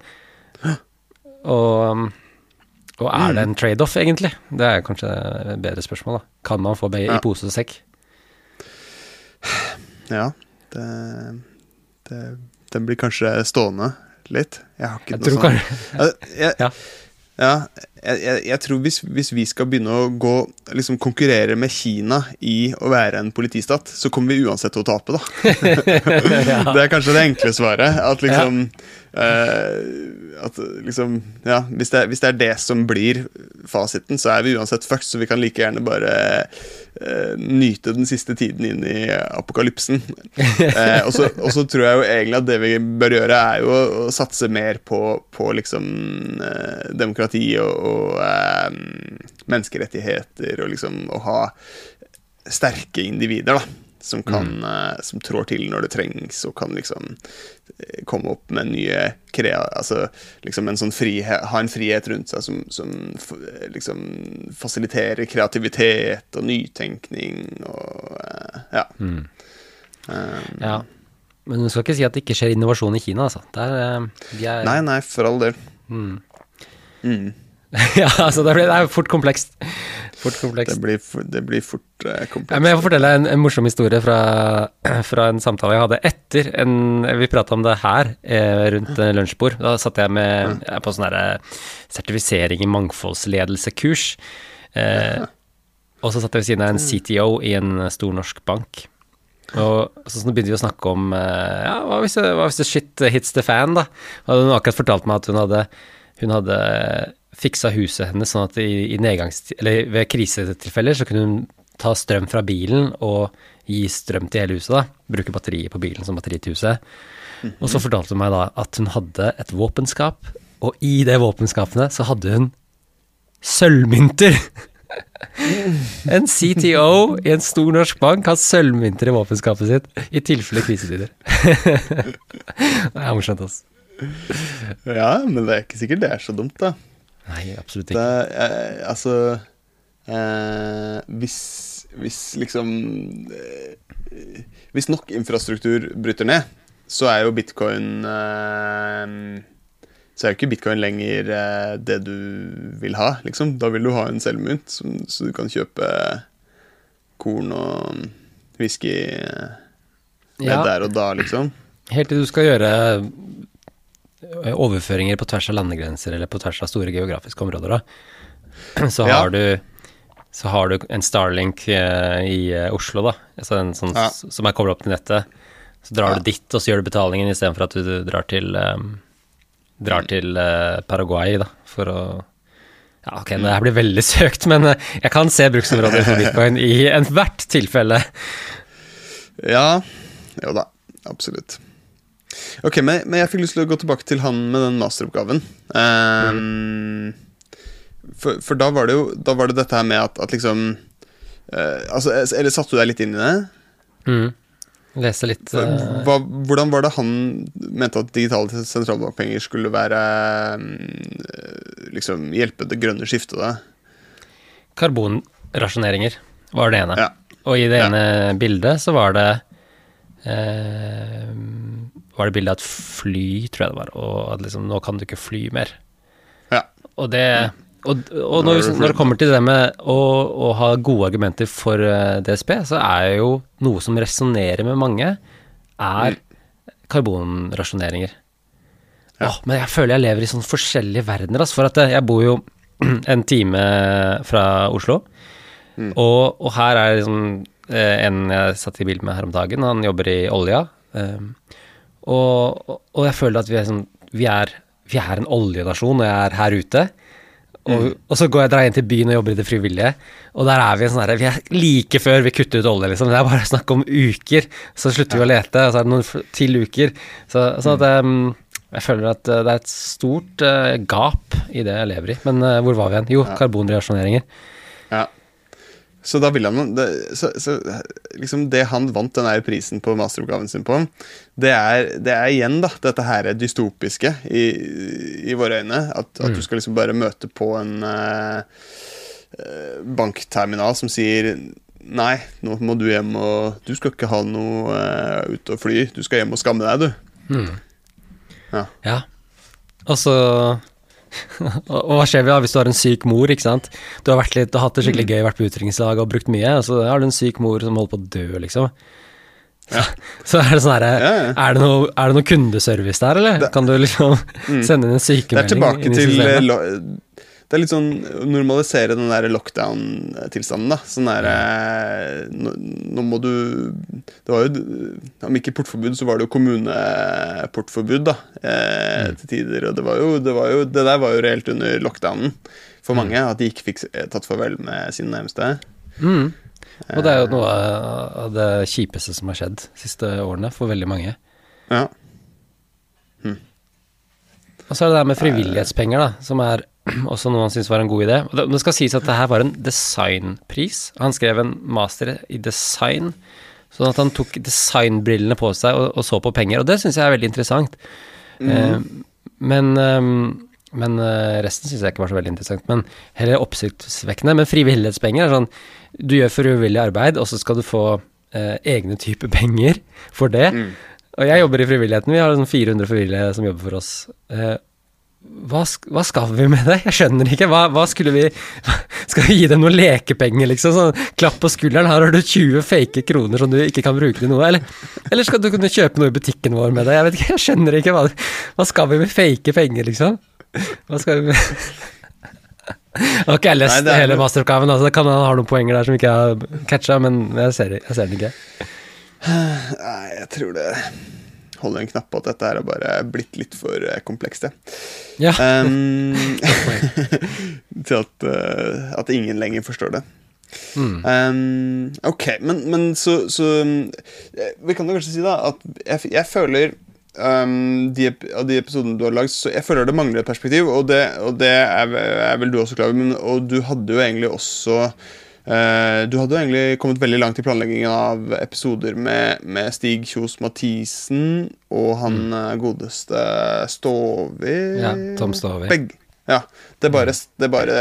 Og, og er Mm. det en trade-off, egentlig? Det er kanskje et bedre spørsmål, da. Kan man få begge Ja. i pose og sekk? Ja, det, det Den blir kanskje stående litt. Jeg har ikke Jeg noe kanskje Ja, jeg, Ja. ja, jeg, jeg, tror hvis, hvis vi skal begynne å gå liksom konkurrere med Kina i å være en politistat, så kommer vi uansett til å tape, da. Det er kanskje det enkle svaret. At liksom eh, At liksom Ja, hvis det, hvis det er det som blir fasiten, så er vi uansett fucked, så vi kan like gjerne bare uh, nyte den siste tiden inn i apokalypsen. Uh, og, så, tror jeg jo egentlig at det vi bør gjøre, er jo å, satse mer på, på liksom demokrati og, og menneskerettigheter, og liksom å ha sterke individer, da. Som, kan, eh, som trår til når det trengs, og kan liksom eh, komme opp med nye krea... Altså liksom en sånn frihet, ha en frihet rundt seg som, som eh, liksom fasiliterer kreativitet og nytenkning og Ja. Mm. Um, Ja. Men du skal ikke si at det ikke skjer innovasjon i Kina, altså. Der, de er, Nei, nei, for all del. Mm. Mm. ja, altså det, blir, det er fort komplekst. Fort Det, blir, for- det blir fort Ja, komplekst. men jeg får fortelle en, en morsom historie fra, fra en samtale jeg hadde etter en Vi prata om det her eh, rundt eh, lunsjbord. Da satt jeg med jeg på sånn sertifisering i mangfoldsledelse-kurs. Eh, og så satt jeg ved siden av en CTO i en stor norsk bank. Og så, så begynte vi å snakke om eh, ja, hva hvis, hva hvis det shit hits the fan, da? Og hun akkurat fortalt meg at hun hadde, hun hadde fiksa huset hennes sånn at i, i. Eller ved krisetilfeller så kunne hun ta strøm fra bilen og gi strøm til hele huset, da. Bruke batteriet på bilen som batteri til huset. Og så fortalte hun meg da at hun hadde et våpenskap, og i det våpenskapene så hadde hun sølvmynter! En CTO i en stor norsk bank har sølvmynter i våpenskapet sitt i tilfelle krisetider. det er morsomt, altså. Ja, men det er ikke sikkert det er så dumt, da. Nei, absolutt Det, ikke. eh, altså eh, hvis, hvis liksom eh, Hvis nok infrastruktur bryter ned, så er jo bitcoin eh, Så er jo ikke bitcoin lenger eh, det du vil ha, liksom. Da vil du ha en selvmynt, som, så du kan kjøpe korn og whisky eh, med Ja. der og da, liksom. Helt til du skal gjøre overføringer på tvers av landegrenser eller på tvers av store geografiske områder, da. Så Ja. har du så har du en Starlink eh, i eh, Oslo, da, altså en sånn, Ja. som er kobla opp til nettet. Så drar Ja. du dit, og så gjør du betalingen istedenfor at du drar til um, drar til uh, Paraguay, da, for å Ja, ok, det her blir veldig søkt, men eh, jeg kan se bruksområder for bitcoin i enhvert tilfelle. Ja, jo da, absolutt. Ok, men, men jeg fikk lyst til å gå tilbake til han med den masteroppgaven. Ehm, for, for da var det jo Da var det dette her med at, at liksom uh, Altså, Eller satte du deg litt inn i det? Mm. Lese litt eh, hva, hvordan var det han mente at digitale sentralbankpenger skulle være Liksom hjelpe det grønne skiftet? da? Karbonrasjoneringer var det ene. Ja. Og i det Ja. ene bildet så var det eh, Var det bilde av et fly, tror jeg det var, og at liksom nå kan du ikke fly mer. Ja. Og det Og, og når, når det kommer til det med å, å ha gode argumenter for eh, DSB, så er jo noe som resonnerer med mange, er karbonrasjoneringer. Ja. Åh, men jeg føler jeg lever i sånne forskjellige verdener. Altså, for at eh, jeg bor jo en time fra Oslo, Mm. og, og her er liksom eh, en jeg satt i bil med her om dagen, han jobber i olja. Um, og, og- jeg føler at vi er, sånn, vi er, vi er en oljenasjon, og jeg er her ute. Og, og så går jeg drar inn til byen og jobber i det frivillige, og der er vi en sånn her, vi er like før vi kutter ut olje, liksom. Det er bare snakk om uker, så slutter vi å lete, og så er det noen til uker. Så, sånn at um, jeg føler at uh, det er et stort uh, gap i det jeg lever i. Men uh, hvor var vi igjen? Jo, karbonreaksjoneringer. Ja. Så da vil han det, så, så, liksom det han vant den her prisen på masteroppgaven sin på, det er, det er igjen da, dette her dystopiske i, i våre øyne. At, at du skal liksom bare møte på en eh, eh, bankterminal som sier Nei, nå må du hjem og Du skal ikke ha noe uh, ute og fly. Du skal hjem og skamme deg, du. Ja. Og så og og hva skjer da hvis du har en syk mor, ikke sant? Du har, litt, du har hatt det skikkelig gøy, vært på utdrikningslag og brukt mye, og så har du en syk mor som holder på å dø, liksom. Så er det sånn herre Ja, ja. er, det noe- er det noe kundeservice der, eller? Det- kan du liksom sende inn en sykemelding? Det er tilbake til Det er litt sånn normalisere den der lockdown-tilstanden, da. Sånn der eh, nå, nå må du Det var jo Om ikke portforbud, så var det jo kommuneportforbud, da. Eh, Til tider. Og det var, jo, det var jo Det der var jo reelt under lockdownen for mange. At de ikke fikk eh, tatt farvel med sine nærmeste. Mm. Og det er jo noe av det kjipeste som har skjedd de siste årene for veldig mange. Ja. Og så er det det med frivillighetspenger, da, som er også noe han syntes var en god idé. Og det, skal sies at det her var en designpris. Han skrev en master i design, sånn at han tok designbrillene på seg og, og så på penger, og det syns jeg er veldig interessant. Eh, men eh, men eh, resten syns jeg ikke var så veldig interessant. Men heller oppsiktsvekkende. Men frivillighetspenger er sånn Du gjør frivillig arbeid, og så skal du få eh, egne typer penger for det. Og jeg jobber i frivilligheten. Vi har sånn 400 frivillige som jobber for oss. Hva, hva skal vi med det? Jeg skjønner ikke. Hva, hva skulle vi Skal vi gi dem noen lekepenger, liksom? Sånn klapp på skulderen. Her har du 20 fake kroner som du ikke kan bruke til noe. Eller, eller skal du kunne kjøpe noe i butikken vår med det? Jeg vet ikke, jeg skjønner ikke. Hva, hva skal vi med fake penger, liksom? Hva skal vi med Jeg har ikke lest Nei, er hele masteroppgaven, altså det kan hende han har noen poenger der som ikke jeg har catcha, men jeg ser, jeg ser den ikke. Nei, jeg tror det holder en knapp på at dette her har bare blitt litt for eh, komplekst, det. Ja. Um, til at, eh, at ingen lenger forstår det. Mm. Um, ok, men, men så, så eh, Vi kan jo kanskje si da at jeg, jeg føler um, de, Av de episodene du har lagd, så jeg føler det mangler et perspektiv, og det, og det er, er vel du også klar over, men og du hadde jo egentlig også du hadde jo egentlig kommet veldig langt i planleggingen av episoder med, med Stig Kjos Mathisen og han mm. godeste Stovi Ja, Tom Stovi. Begge. Ja. Det er bare, det er bare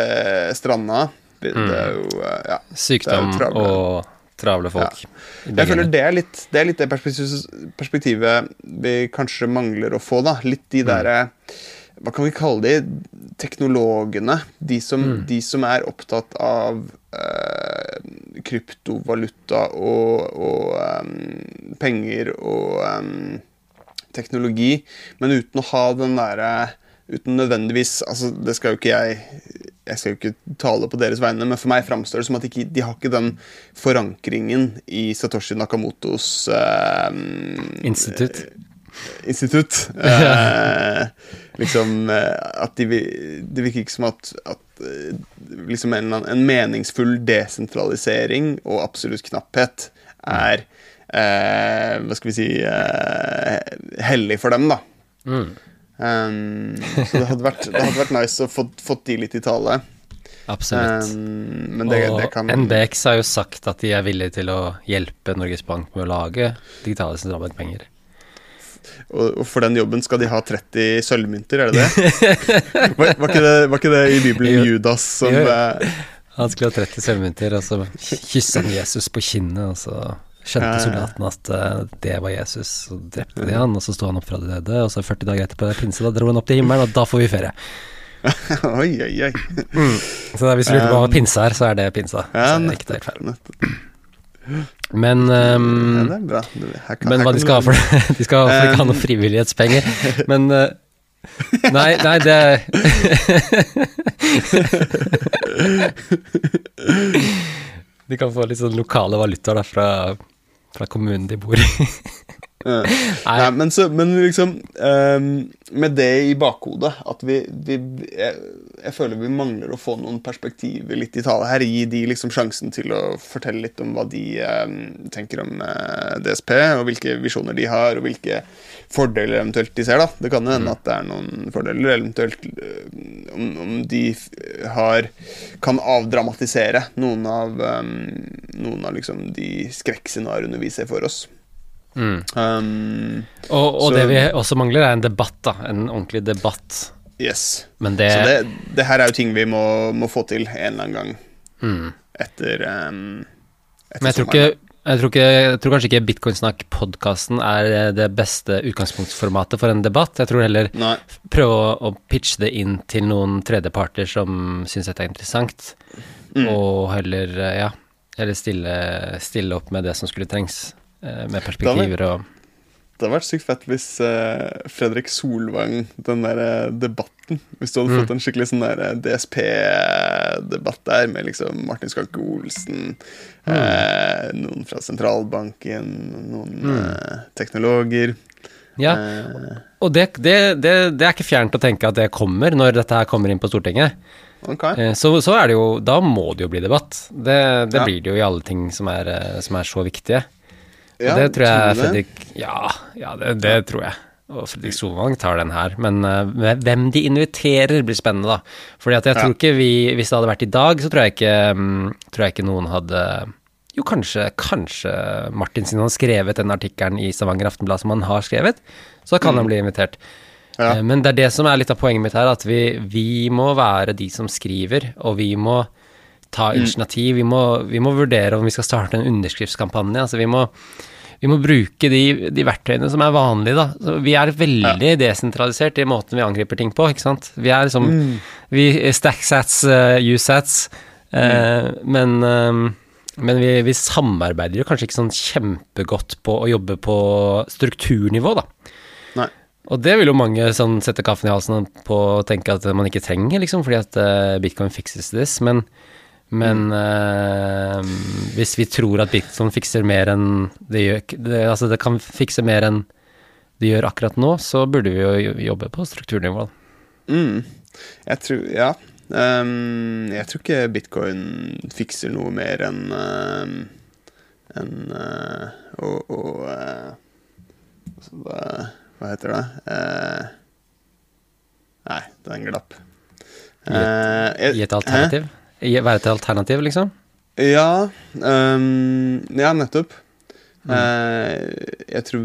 stranda. Det Mm. er jo eh, Ja. Sykdom jo travle. og travle folk. Ja. Jeg føler det er litt det, er litt det perspektivet, vi kanskje mangler å få, da. Litt Mm. de derre Hva kan vi kalle de? Teknologene. De som, Mm. de som er opptatt av eh, kryptovaluta og, og um, penger og um, teknologi, men uten å ha den derre Uten nødvendigvis Altså, det skal jo ikke jeg Jeg skal jo ikke tale på deres vegne, men for meg framstår det som at de ikke, de har ikke den forankringen i Satoshi Nakamotos eh, Institutt. institutt. Eh, liksom eh, at de, Det virker ikke som at, at eh, liksom en, en meningsfull desentralisering og absolutt knapphet er eh, Hva skal vi si eh, hellig for dem, da. Mm. Um, så det hadde, vært, det hadde vært nice å få fått de litt i tale. Absolutt. Um, men det, og det kan NBX har jo sagt at de er villige til å hjelpe Norges Bank med å lage digitale sentralbankpenger. Og, for den jobben skal de ha 30 sølvmynter, er det det? var, var, ikke det var ikke det i Bibelen. Judas som eh, Han skulle ha 30 sølvmynter, og så kyssa han Jesus på kinnet, og så skjønte soldatene at eh, det var Jesus, og drepte de han, og så sto han opp fra de døde, og så 40 dager etterpå, er pinse, da dro han opp til himmelen, og da får vi ferie. Oi, oi, oi. Så da, hvis du lurer på hva pinse er, så er det pinsa. Ja, så det er ikke helt feil. Men, um, Ja, er bra. Her kan- men hva de skal ha for det? De skal i hvert fall ikke ha noe frivillighetspenger. Men uh, Nei, nei, det De kan få litt sånn lokale valutaer da fra, fra kommunen de bor i. Nei. Nei, men, så, men liksom um, Med det i bakhodet at vi, vi jeg, jeg føler vi mangler å få noen perspektiver litt i tale her. Gi de liksom sjansen til å fortelle litt om hva de um, tenker om uh, DSP, og hvilke visjoner de har, og hvilke fordeler eventuelt de ser. da Det kan jo hende at det er noen fordeler, eventuelt eh, om, om de har kan avdramatisere noen av, um, noen av liksom de skrekkscenarioene vi ser for oss. Mm. Um, Og, og Så- det vi også mangler, er en debatt, da. En ordentlig debatt. yes. Men det, Så det, det her er jo ting vi må, må få til en eller annen gang mm. etter, um, etter Men jeg tror, ikke, jeg, tror ikke, jeg tror kanskje ikke Bitcoinsnakk-podkasten er det beste utgangspunktformatet for en debatt. Jeg tror heller Nei. prøve å, å pitche det inn til noen tredjeparter som syns dette er interessant, Mm. og heller, eh, ja, heller stille, stille opp med det som skulle trengs, med perspektiver og Det hadde vært sykt fett hvis uh, Fredrik Solvang, den der eh, debatten Hvis du hadde Mm. fått en skikkelig sånn der eh, DSP-debatt der, med liksom Martin Skanke Olsen, Mm. eh, noen fra sentralbanken, noen eh, teknologer Mm. Ja, eh, og det, det, det, det er ikke fjernt å tenke at det kommer når dette her kommer inn på Stortinget. Ok. Eh, Så, så er det jo Da må det jo bli debatt. Det, det Ja. blir det jo i alle ting som er, eh, som er så viktige. Ja, det tror jeg tror? Fredrik Ja, ja det, det tror jeg. Og Fredrik Solvang tar den her. Men uh, hvem de inviterer, blir spennende, da. Fordi at jeg tror ikke vi Hvis det hadde vært i dag, så tror jeg ikke, um, tror jeg ikke noen hadde Jo, kanskje, kanskje Martin, siden han har skrevet den artikkelen i Stavanger Aftenblad som han har skrevet, så kan han bli invitert. Mm. Ja. Eh, Men det er det som er litt av poenget mitt her, at vi, vi må være de som skriver, og vi må ta Mm. initiativ. Vi må, vi må vurdere om vi skal starte en underskriftskampanje. Altså vi må, vi må bruke de, de verktøyene som er vanlige, da. Så vi er veldig desentralisert i måten vi angriper ting på, ikke sant. Vi er liksom Mm. vi Stacksats, uh, USats, mm. men uh, men vi, vi samarbeider jo kanskje ikke sånn kjempegodt på å jobbe på strukturnivå, da. Nei. Og det vil jo mange sånn sette kaffen i halsen på og tenke at man ikke trenger, liksom, fordi at eh, bitcoin fixes this. Men, men eh, hvis vi tror at bitcoin fikser mer enn det gjør det, Altså det kan fikse mer enn det gjør akkurat nå, så burde vi jo jobbe på strukturnivå. Mm. Jeg tror Ja. Um, jeg tror ikke bitcoin fikser noe mer enn uh, enn uh, å å, eh, altså, hva, hva heter det? Eh, nei, den glapp. Gi et- Eh, alternativ. Være et alternativ, liksom. Ja, Um, ja, nettopp. Mm. Uh, jeg tror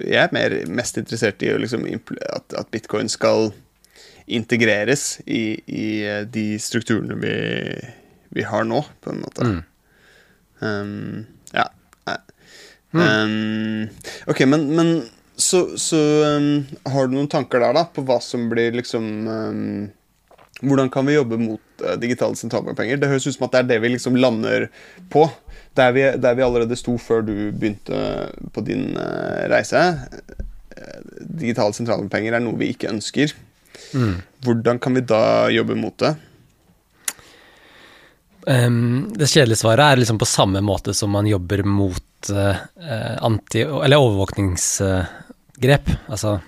Jeg er mer, mest interessert i liksom at, at bitcoin skal integreres i, i eh, de strukturene vi, vi har nå, på en måte. Mm. Um, ja. Ehm, ok, men, men så, så um, har du noen tanker der, da, på hva som blir liksom ehm, Hvordan kan vi jobbe mot eh, digitale sentralbankpenger? Det høres ut som at det er det vi liksom lander på. Der vi, der vi allerede sto før du begynte på din eh, reise. Eh, digitale sentralbankpenger er noe vi ikke ønsker. Mm. Hvordan kan vi da jobbe mot det? Um, det kjedelige svaret er liksom på samme måte som man jobber mot eh, eh, anti... Eller overvåkningsgrep. altså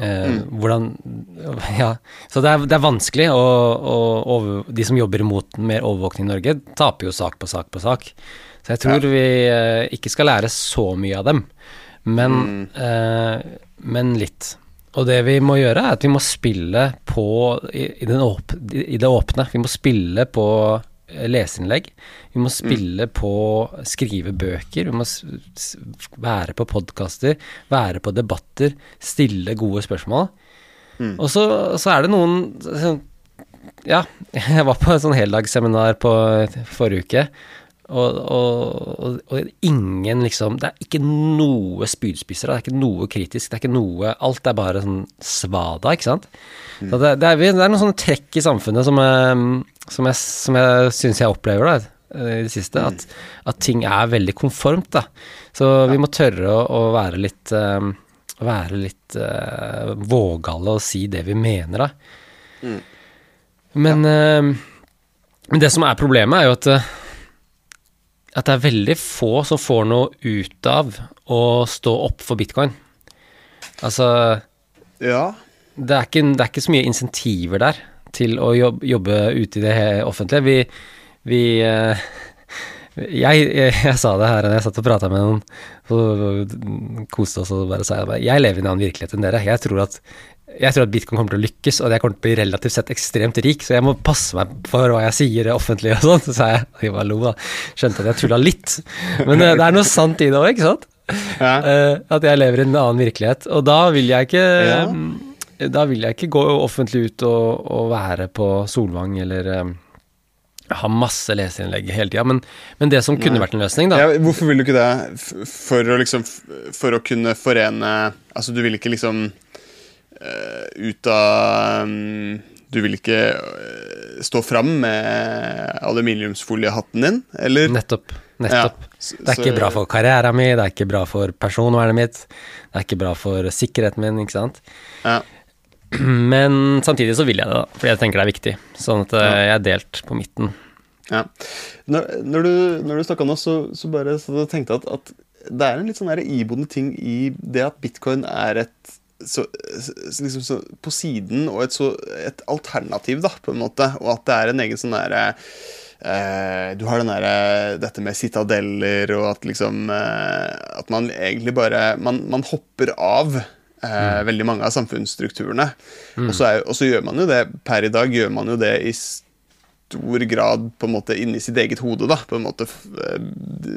eh, hvordan Ja. Så det er, det er vanskelig, og, og over, de som jobber imot mer overvåkning i Norge, taper jo sak på sak på sak. Så jeg tror vi eh, ikke skal lære så mye av dem, men, eh, men litt. og det vi må gjøre, er at vi må spille på i, i, den åp, i det åpne. Vi må spille på leseinnlegg. Vi må spille på skrive bøker. Vi må være på podkaster, være på debatter, stille gode spørsmål. Og så, så er det noen Ja, jeg var på et sånn heldagsseminar på forrige uke. Og, og, og, og ingen liksom Det er ikke noe spydspissere, det er ikke noe kritisk, det er ikke noe Alt er bare sånn svada, ikke sant? Så det, det, er, det er noen sånne trekk i samfunnet som jeg, som jeg, som jeg syns jeg opplever da, i det siste. At, at ting er veldig konformt, da. Så vi må tørre å, å være litt eh, Være litt uh, vågale og si det vi mener, da. Men, eh, men det som er problemet, er jo at eh, at det er veldig få som får noe ut av å stå opp for bitcoin. Altså, Ja. det er ikke, det er ikke så mye insentiver der til å jobbe, jobbe ute i det offentlige. Vi, vi eh, jeg, jeg, jeg sa det her da jeg satt og prata med noen, så koste oss og bare sa jeg jeg lever i en annen virkelighet enn dere. Jeg tror at jeg tror at bitcoin kommer til å lykkes, og jeg kommer til å bli relativt sett ekstremt rik, så jeg må passe meg for hva jeg sier offentlig og sånn. Så sa jeg, og jeg bare lo da, skjønte at jeg tulla litt. Men eh, det er noe sant i det òg, ikke sant? Ja. Eh, at jeg lever i en annen virkelighet. Og da vil jeg ikke Ja. Da vil jeg ikke gå offentlig ut og, og være på Solvang eller eh, ha masse leseinnlegg hele tida. Men, men det som kunne Nei. vært en løsning, da Ja, hvorfor vil du ikke det? For å liksom For å kunne forene Altså, du vil ikke liksom uh, ut av um, Du vil ikke uh, stå fram med aluminiumsfoliehatten din, eller? Nettopp. Nettopp. Ja, Det er ikke bra for karrieren min, det er ikke bra for personvernet mitt, det er ikke bra for sikkerheten min, ikke sant. Ja. Men samtidig så vil jeg det, da, fordi jeg tenker det er viktig. Sånn at eh, jeg er delt på midten. Ja. Når, når du, når du snakka nå, så, så bare så tenkte jeg at, at det er en litt sånn iboende ting i det at bitcoin er et så, så, liksom så på siden og et, så, et alternativ, da, på en måte. Og at det er en egen sånn derre eh, Du har den derre dette med citadeller, og at liksom eh, At man egentlig bare Man, man hopper av. Eh, Veldig mange av samfunnsstrukturene. Og, så er, og så gjør man jo det per i dag gjør man jo det i stor grad på en måte inni sitt eget hode. da, på en måte eh,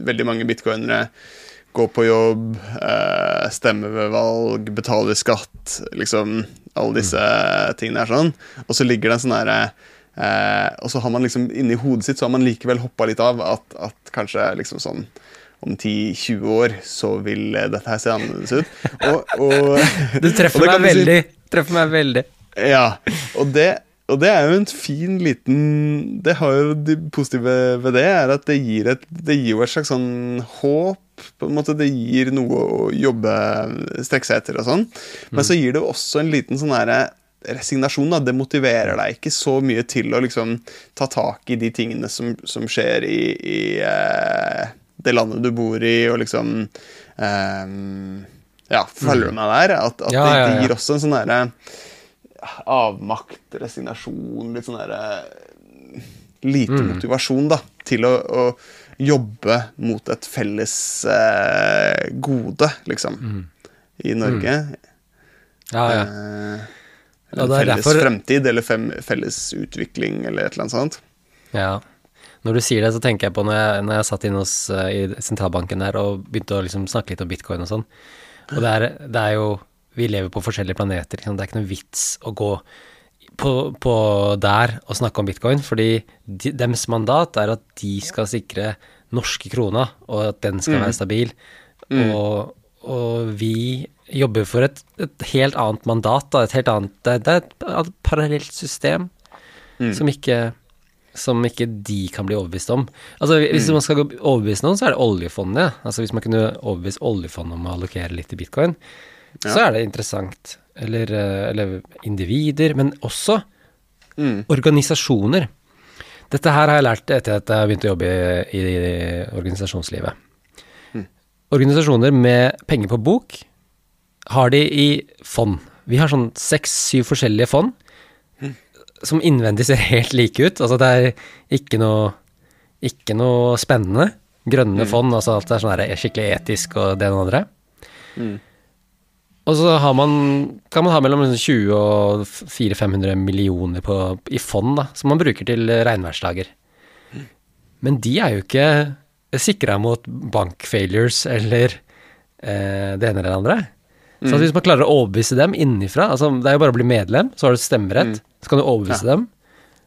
Veldig mange bitcoinere går på jobb, eh, stemmer ved valg, betaler skatt, liksom alle disse tingene er sånn. Og så ligger det en sånn herre eh, Og så har man liksom inni hodet sitt så har man likevel hoppa litt av at, at kanskje liksom sånn om 10-20 år så vil eh, dette her se annerledes ut. Og, og, Du treffer meg veldig. si-. Treffer meg veldig. ja, og det, og det er jo en fin liten Det har jo det positive ved det, er at det gir, et, det gir jo et slags sånn håp. På en måte Det gir noe å jobbe, strekke seg etter og sånn. Men så gir det også en liten sånn herre resignasjon. da, Det motiverer deg ikke så mye til å liksom ta tak i de tingene som, som skjer i, i eh, det landet du bor i, og liksom eh, Ja, følger du meg der? At, at Ja, det, ja, det ja. gir også en sånn derre avmakt, resignasjon, litt sånn derre Lite Mm. motivasjon, da, til å, å jobbe mot et felles eh, gode, liksom, Mm. i Norge. Ja, ja. Eh, Ja, eller det er felles derfor- fremtid, eller fem, felles utvikling, eller et eller annet sånt. Ja. Når du sier det, så tenker jeg på når jeg, når jeg satt inne hos, eh, i sentralbanken der og begynte å liksom snakke litt om bitcoin og sånn. Og det er, det er jo Vi lever på forskjellige planeter. Liksom. Det er ikke noe vits å gå på, på der og snakke om bitcoin, fordi de, deres mandat er at de skal sikre norske krona, og at den skal være stabil. Og, og vi jobber for et, et helt annet mandat, da, et helt annet Det, det er et parallelt system som ikke som ikke de kan bli overbevist om. Altså Hvis man skal gå- overbevise noen, så er det oljefondet. Altså Hvis man kunne overbevist oljefondet om å allokere litt i bitcoin, så er det interessant. Eller, eh, eller individer, men også Mm. organisasjoner. Dette her har jeg lært etter at jeg har begynt å jobbe i, i organisasjonslivet. Organisasjoner med penger på bok har de i fond. Vi har sånn seks-syv forskjellige fond som innvendig ser helt like ut. Altså det er ikke noe, ikke noe spennende. Grønne fond, altså alt er sånn skikkelig etisk og det ene og det andre. Og så har man, kan man ha mellom liksom 20 og 400-500 millioner på, i fond, da, som man bruker til regnværsdager. Men de er jo ikke sikra mot bankfailures eller eh, det ene eller det andre. Så at hvis man klarer å overbevise dem innenfra altså Det er jo bare å bli medlem, så har du stemmerett. Så kan du overbevise dem.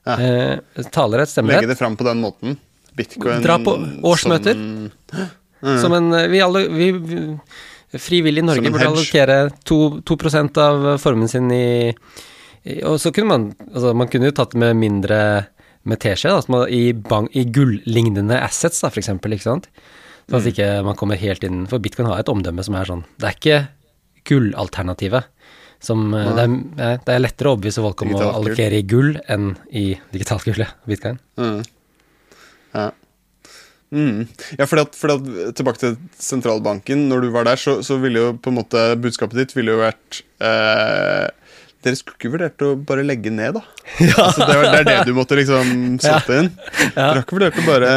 Ja. Eh, talerett, Legge stemmerett. det fram på den måten. Bitcoin Dra på årsmøter. Som, Som en Vi alle vi, vi, Frivillig i Norge burde allokere 2, 2% av formuen sin i, i Og så kunne man Altså, man kunne jo tatt med mindre med teskje, da, i, bank, i gullignende assets, da, for eksempel, ikke sant? Sånn Mm. at ikke man kommer helt inn For bitcoin har et omdømme som er sånn Det er ikke gullalternativet. Som eh, det er, det er lettere å overbevise folk om å allokere i gull enn i digitalt gull, ja. Bitcoin. Mm. Ja. Mm. ja, fordi at, fordi at Tilbake til sentralbanken. Når du var der, så, så ville jo på en måte budskapet ditt ville jo vært eh, Dere skulle ikke vurdert å bare legge ned, da? Altså, det, var, det er det du måtte liksom sette inn? Dere har ikke vurdert å bare,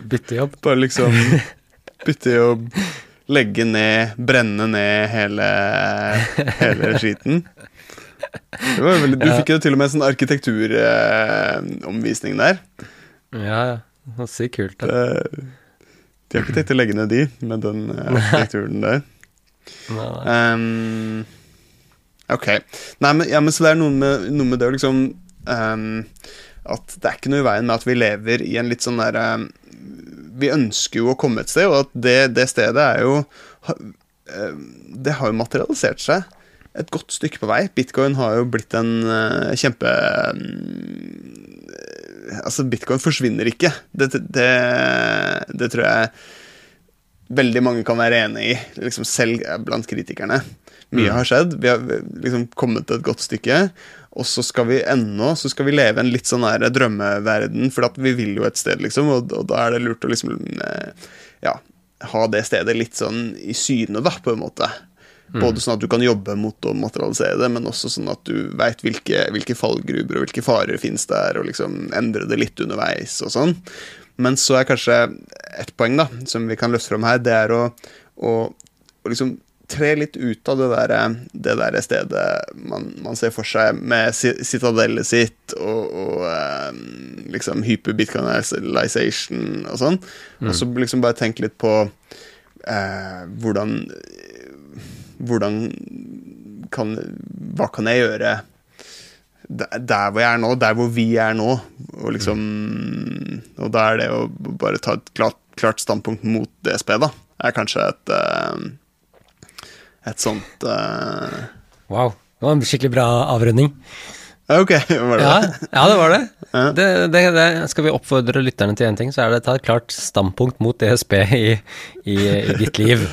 Bytte jobb? bare liksom bytte jobb, legge ned, brenne ned hele, hele skiten? Det veldig, du fikk jo til og med en sånn arkitekturomvisning eh, der. Ja, ja. Det Sykt kult. Da. Eh, De har ikke tenkt å legge ned de med den eh, arkitekturen der. Nei, nei. Ehm, ok. Nei, men, ja, men så det er noe med, noe med det å liksom um, At det er ikke noe i veien med at vi lever i en litt sånn der ehm, Vi ønsker jo å komme et sted, og at det, det stedet er jo ehm, Det har jo materialisert seg et godt stykke på vei. Bitcoin har jo blitt en eh, kjempe mm, Altså, bitcoin forsvinner ikke. Det, det, det tror jeg veldig mange kan være enig i, liksom selv blant kritikerne. Mye har skjedd. Vi har liksom kommet et godt stykke. Og så skal vi ennå så skal vi leve en litt sånn her drømmeverden, for vi vil jo et sted, liksom, og, og da er det lurt å liksom eh, ja, ha det stedet litt sånn i syne, da, på en måte. Både sånn at du kan jobbe mot å materialisere det, men også sånn at du veit hvilke, hvilke fallgruber og hvilke farer fins der, og liksom endre det litt underveis og sånn. Men så er kanskje et poeng da, som vi kan løfte fram her, det er å, å, å liksom tre litt ut av det der, det der stedet man, man ser for seg med ci- citadellet sitt og, og eh, liksom hyperbitcoinization og sånn. Og så liksom bare tenke litt på eh, hvordan Hvordan kan Hva kan jeg gjøre der, der hvor jeg er nå, der hvor vi er nå, og liksom Og da er det å bare ta et klart, klart standpunkt mot DSB, da, er kanskje et eh, et sånt uh... Wow. Det var en skikkelig bra avrunding. Ok, var det Ja, det? ja det var det. Ja. det, det, det. Skal vi oppfordre lytterne til én ting, så er det ta et klart standpunkt mot DSB i, i, i ditt liv.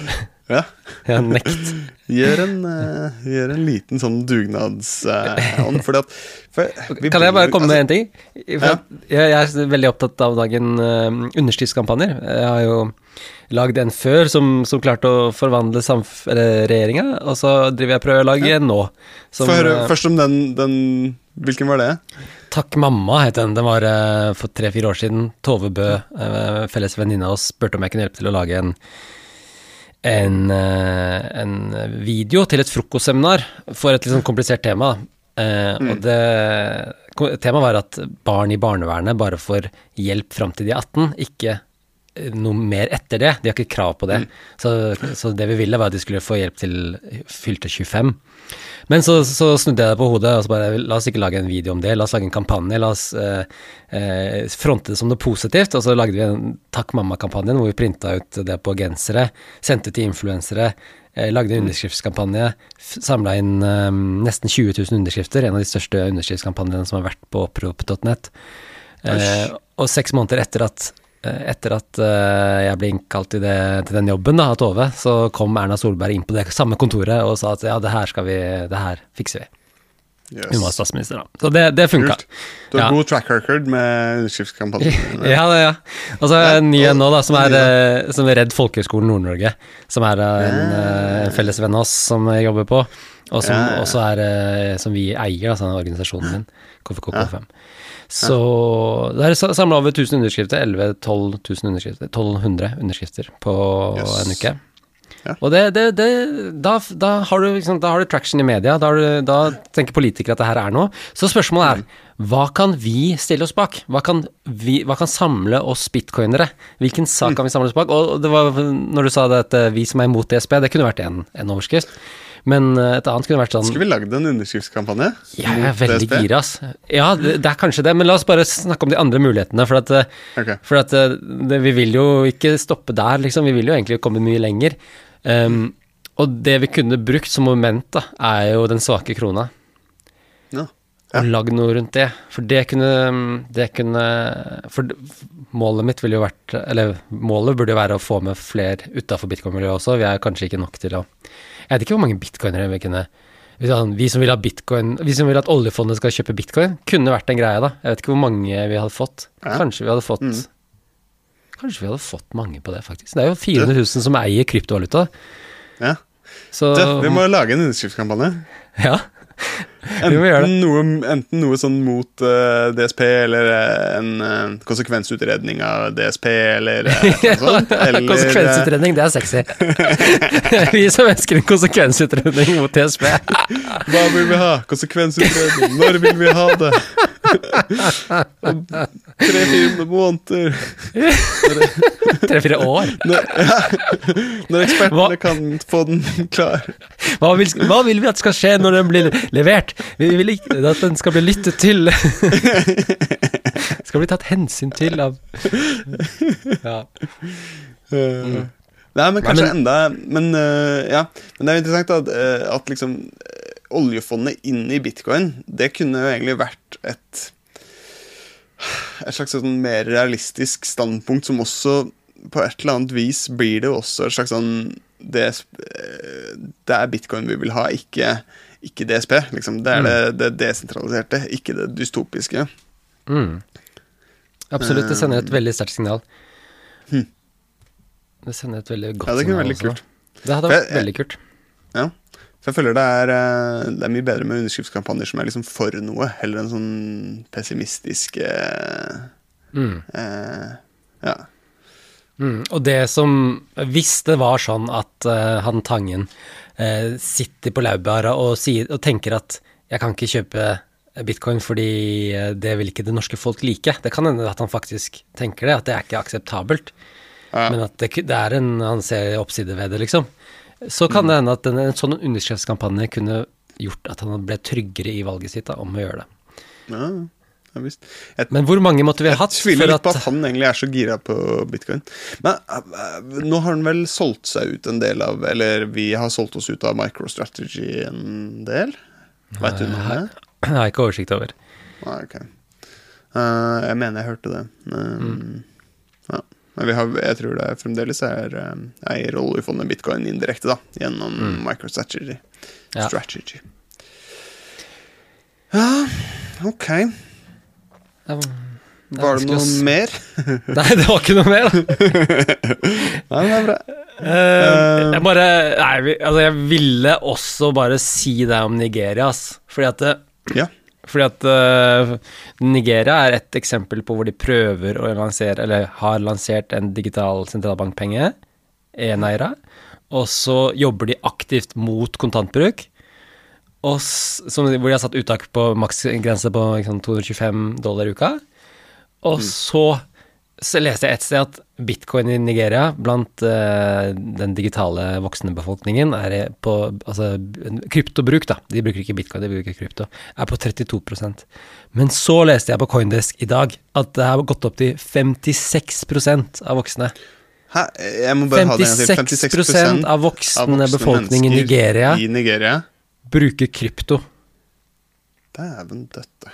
Ja. Ja, nekt. Gjør en, uh, gjør en liten sånn dugnadsånd, fordi at for Kan jeg bare komme komme med én ting? At jeg, jeg er veldig opptatt av dagen uh, underskriftskampanjer. Jeg har jo lagd en før som, som klarte å forvandle regjeringa, og så driver jeg prøver å lage en nå. Som, høre eh, først om den, den Hvilken var det? Takk mamma het den. Den var eh, for tre-fire år siden. Tove Bø, uh, felles venninne av oss, spurte om jeg kunne hjelpe til å lage en en, eh, en video til et frokostseminar for et litt sånn komplisert tema. Eh, Og det Temaet var at barn i barnevernet bare får hjelp fram til de er 18, ikke noe mer etter det. De har ikke krav på det. Så, så det vi ville, var at de skulle få hjelp til fylte 25. Men så, så snudde jeg det på hodet og så bare la oss ikke lage en video om det, la oss lage en kampanje, la oss eh, eh, fronte det som noe positivt. Og så lagde vi en Takk mamma-kampanjen hvor vi printa ut det på gensere, sendte til influensere, eh, lagde en underskriftskampanje, samla inn eh, nesten 20 000 underskrifter, en av de største underskriftskampanjene som har vært på opprop.net. Eh, og seks måneder etter at etter at eh, jeg ble innkalt til, det, til den jobben da, av Tove, så kom Erna Solberg inn på det samme kontoret og sa at ja, det her skal vi, det her fikser vi. Yes. Hun var statsminister da. Så det, det funka. Du har Ja. god track record med underskriftskampanjen. Ja, det, ja. Og så er en ny en nå, da, som er, eh, som er Redd Folkehøgskolen Nord-Norge. Som er eh, en, eh, en felles venn av oss som jeg jobber på, og som Ja, ja. også er eh, som vi eier, altså den organisasjonen min, KFK5. Så det er samla over 1000 underskrifter, 11 12 000 underskrifter, 1200 underskrifter på Yes. en uke. Ja. Og det, det, det, da, da, har du, liksom, da har du traction i media, da, har du, da tenker politikere at det her er noe. Så spørsmålet er, hva kan vi stille oss bak? Hva kan, vi, hva kan samle oss bitcoinere? Hvilken sak kan vi samle oss bak? Og det var, når du sa det at eh, vi som er imot DSB, det kunne vært en, en overskrift. Men eh, et annet kunne vært sånn Skulle vi lagd en underskriftskampanje? Jeg er veldig gira, ass. Ja, det, det er kanskje det, men la oss bare snakke om de andre mulighetene. For at, okay. For at eh, det, vi vil jo ikke stoppe der, liksom. Vi vil jo egentlig komme mye lenger. Um, og det vi kunne brukt som moment, da, er jo den svake krona. Ja. Og lagd noe rundt det. For det kunne Det kunne For målet mitt ville jo vært Eller målet burde jo være å få med flere utafor bitcoin-miljøet også. Vi er kanskje ikke nok til å Jeg vet ikke hvor mange bitcoinere vi kunne Vi som vil ha bitcoin Vi som vil at oljefondet skal kjøpe bitcoin, kunne vært en greie, da. Jeg vet ikke hvor mange vi hadde fått. Kanskje vi hadde fått Mm. Kanskje vi hadde fått mange på det, faktisk. Det er jo 400 000 som eier kryptovaluta. Ja. Så Du, vi må lage en underskriftskampanje. Ja. Enten noe, enten noe sånn mot uh, DSP, eller eh, en uh, konsekvensutredning av DSP, eller uh, noe sånt. Eller, eh, konsekvensutredning, det er sexy. vi som ønsker en konsekvensutredning mot DSP. Hva vil vi ha? Konsekvensutredning. Når vil vi ha det? Tre-fire måneder. Tre-fire år. Når, ja, når ekspertene Hva? kan få den klar. Hva vil, hva vil vi at skal skje når den blir levert? Vi vil ikke at den skal bli lyttet til. skal bli tatt hensyn til av Ja. Mm. Nei, men kanskje Nei, enda Men uh, ja, men det er jo interessant at, eh, at liksom eh, oljefondet inn i bitcoin, det kunne jo egentlig vært et et slags sånn mer realistisk standpunkt som også på et eller annet vis blir det også et slags sånn det, eh, det er bitcoin vi vil ha, ikke, ikke DSP. Liksom. Det er det, det desentraliserte, ikke det dystopiske. Mm. Absolutt, det sender et veldig sterkt signal. Det sender et veldig godt Ja, det kunne signal vært veldig kult. Det hadde vært jeg- veldig kult. Ja. For jeg føler det er, eh, det er mye bedre med underskriftskampanjer som er liksom for noe, heller enn sånn pessimistiske Mm. eh, Ja. Mm. Og det som Hvis det var sånn at uh, han Tangen uh, sitter på laurbæra og, sier- og tenker at jeg kan ikke kjøpe bitcoin fordi eh, det vil ikke det norske folk like. Det kan hende at han faktisk tenker det, at det er ikke akseptabelt. Ja. Men at det, det er en Han ser oppside ved det, liksom. Så kan det hende at en, en sånn underskriftskampanje kunne gjort at han ble tryggere i valget sitt da, om å gjøre det. ja, ja visst. Jeg, Men hvor mange måtte vi ha jeg hatt tviler for litt på at han egentlig er så gira på bitcoin. Men eh, nå har han vel solgt seg ut en del av Eller vi har solgt oss ut av MicroStrategy en del? Veit du noe om det? Jeg har ikke oversikt over. Nei, ok. Uh, jeg mener jeg hørte det. Um, ja. Men vi har, jeg tror det fremdeles er um, eier oljefondet bitcoin indirekte, da. Gjennom MicroStrategy. Ja. Strategy. Ja, ok. Det Var det noe oss... mer? Nei, det var ikke noe mer. Nei, det er bra. Uh, jeg bare Nei, altså, jeg ville også bare si det om Nigeria, ass. Fordi at det, Ja. Fordi at uh, Nigeria er et eksempel på hvor de prøver å lansere, eller har lansert en digital sentralbankpenge, e-naira, og så jobber de aktivt mot kontantbruk. Og som, hvor de har satt uttak på maksgrense på liksom, 225 dollar i uka. Og så, så leste jeg et sted at bitcoin i Nigeria blant uh, den digitale voksne befolkningen er på altså, kryptobruk, da, de bruker ikke bitcoin, de bruker krypto, er på 32% Men så leste jeg på Coindesk i dag at det har gått opp til 56 av voksne. Hæ? Jeg må bare ha det en gang til. 56% av voksne befolkning i Nigeria I Nigeria. bruker krypto. Dæven døtte.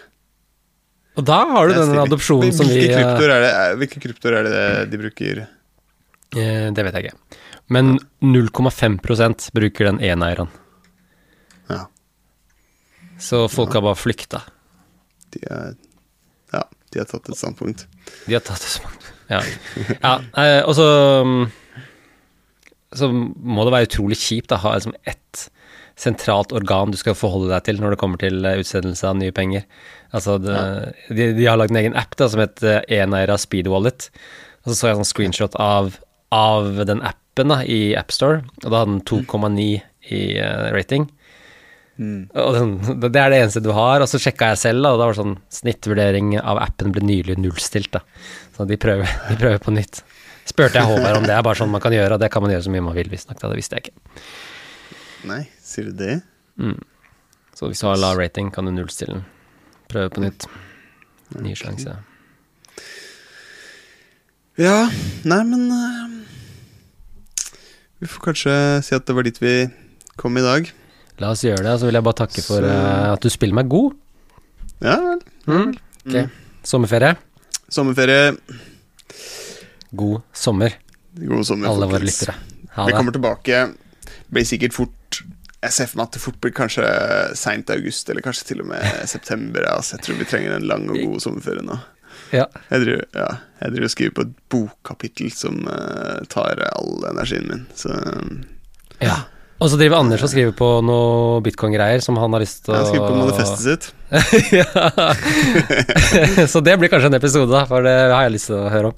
Og da har du Det den stilig. adopsjonen som vi Hvilke eh, det, hvilke kryptor er det de bruker? Eh, Det vet jeg ikke. Men 0,5% bruker den eneieren. Ja, Så folk har bare flykta. de er Ja, de har tatt et standpunkt. De har tatt et standpunkt, Ja. ja eh, og så mm, Så må det være utrolig kjipt å ha liksom ett sentralt organ du skal forholde deg til når det kommer til eh, utstedelse av nye penger. Altså, det, de, de har lagd en egen app da, som heter Eneira Speed Wallet. Og så så jeg en sånn screenshot av av den appen da, i AppStore, og da hadde den 2,9 i uh, rating. Og den, det er det eneste du har. Og så sjekka jeg selv, da, og da var det sånn snittvurdering av appen ble nylig nullstilt. da. Så de prøver, de prøver på nytt. Spurte jeg Håvard om det er bare sånn man kan gjøre, og det kan man gjøre så mye man vil, visstnok. Det visste jeg ikke. Nei, sier du det? Så hvis du har lav rating, kan du nullstille den. Prøve på nytt. Ny sjanse. Ja, nei, men uh, Vi får kanskje si at det var dit vi kom i dag. La oss gjøre det, så vil jeg bare takke for uh, at du spiller meg god. Ja vel. Mm. Ok. Sommerferie. Sommerferie. God sommer, God sommer, alle våre lyttere. Ha Vi kommer tilbake. Blir sikkert fort Jeg ser for meg at det fort blir kanskje seint august, eller kanskje til og med september. Altså. Jeg tror vi trenger en lang og god sommerferie nå. Ja. Jeg driver, ja, jeg driver og skriver på et bokkapittel som uh, tar all energien min, så ja. Og så driver Anders og skriver på noe bitcoin-greier som han har lyst til å Han skriver på manifestet sitt. ja. Så det blir kanskje en episode, da, for det har jeg lyst til å høre om.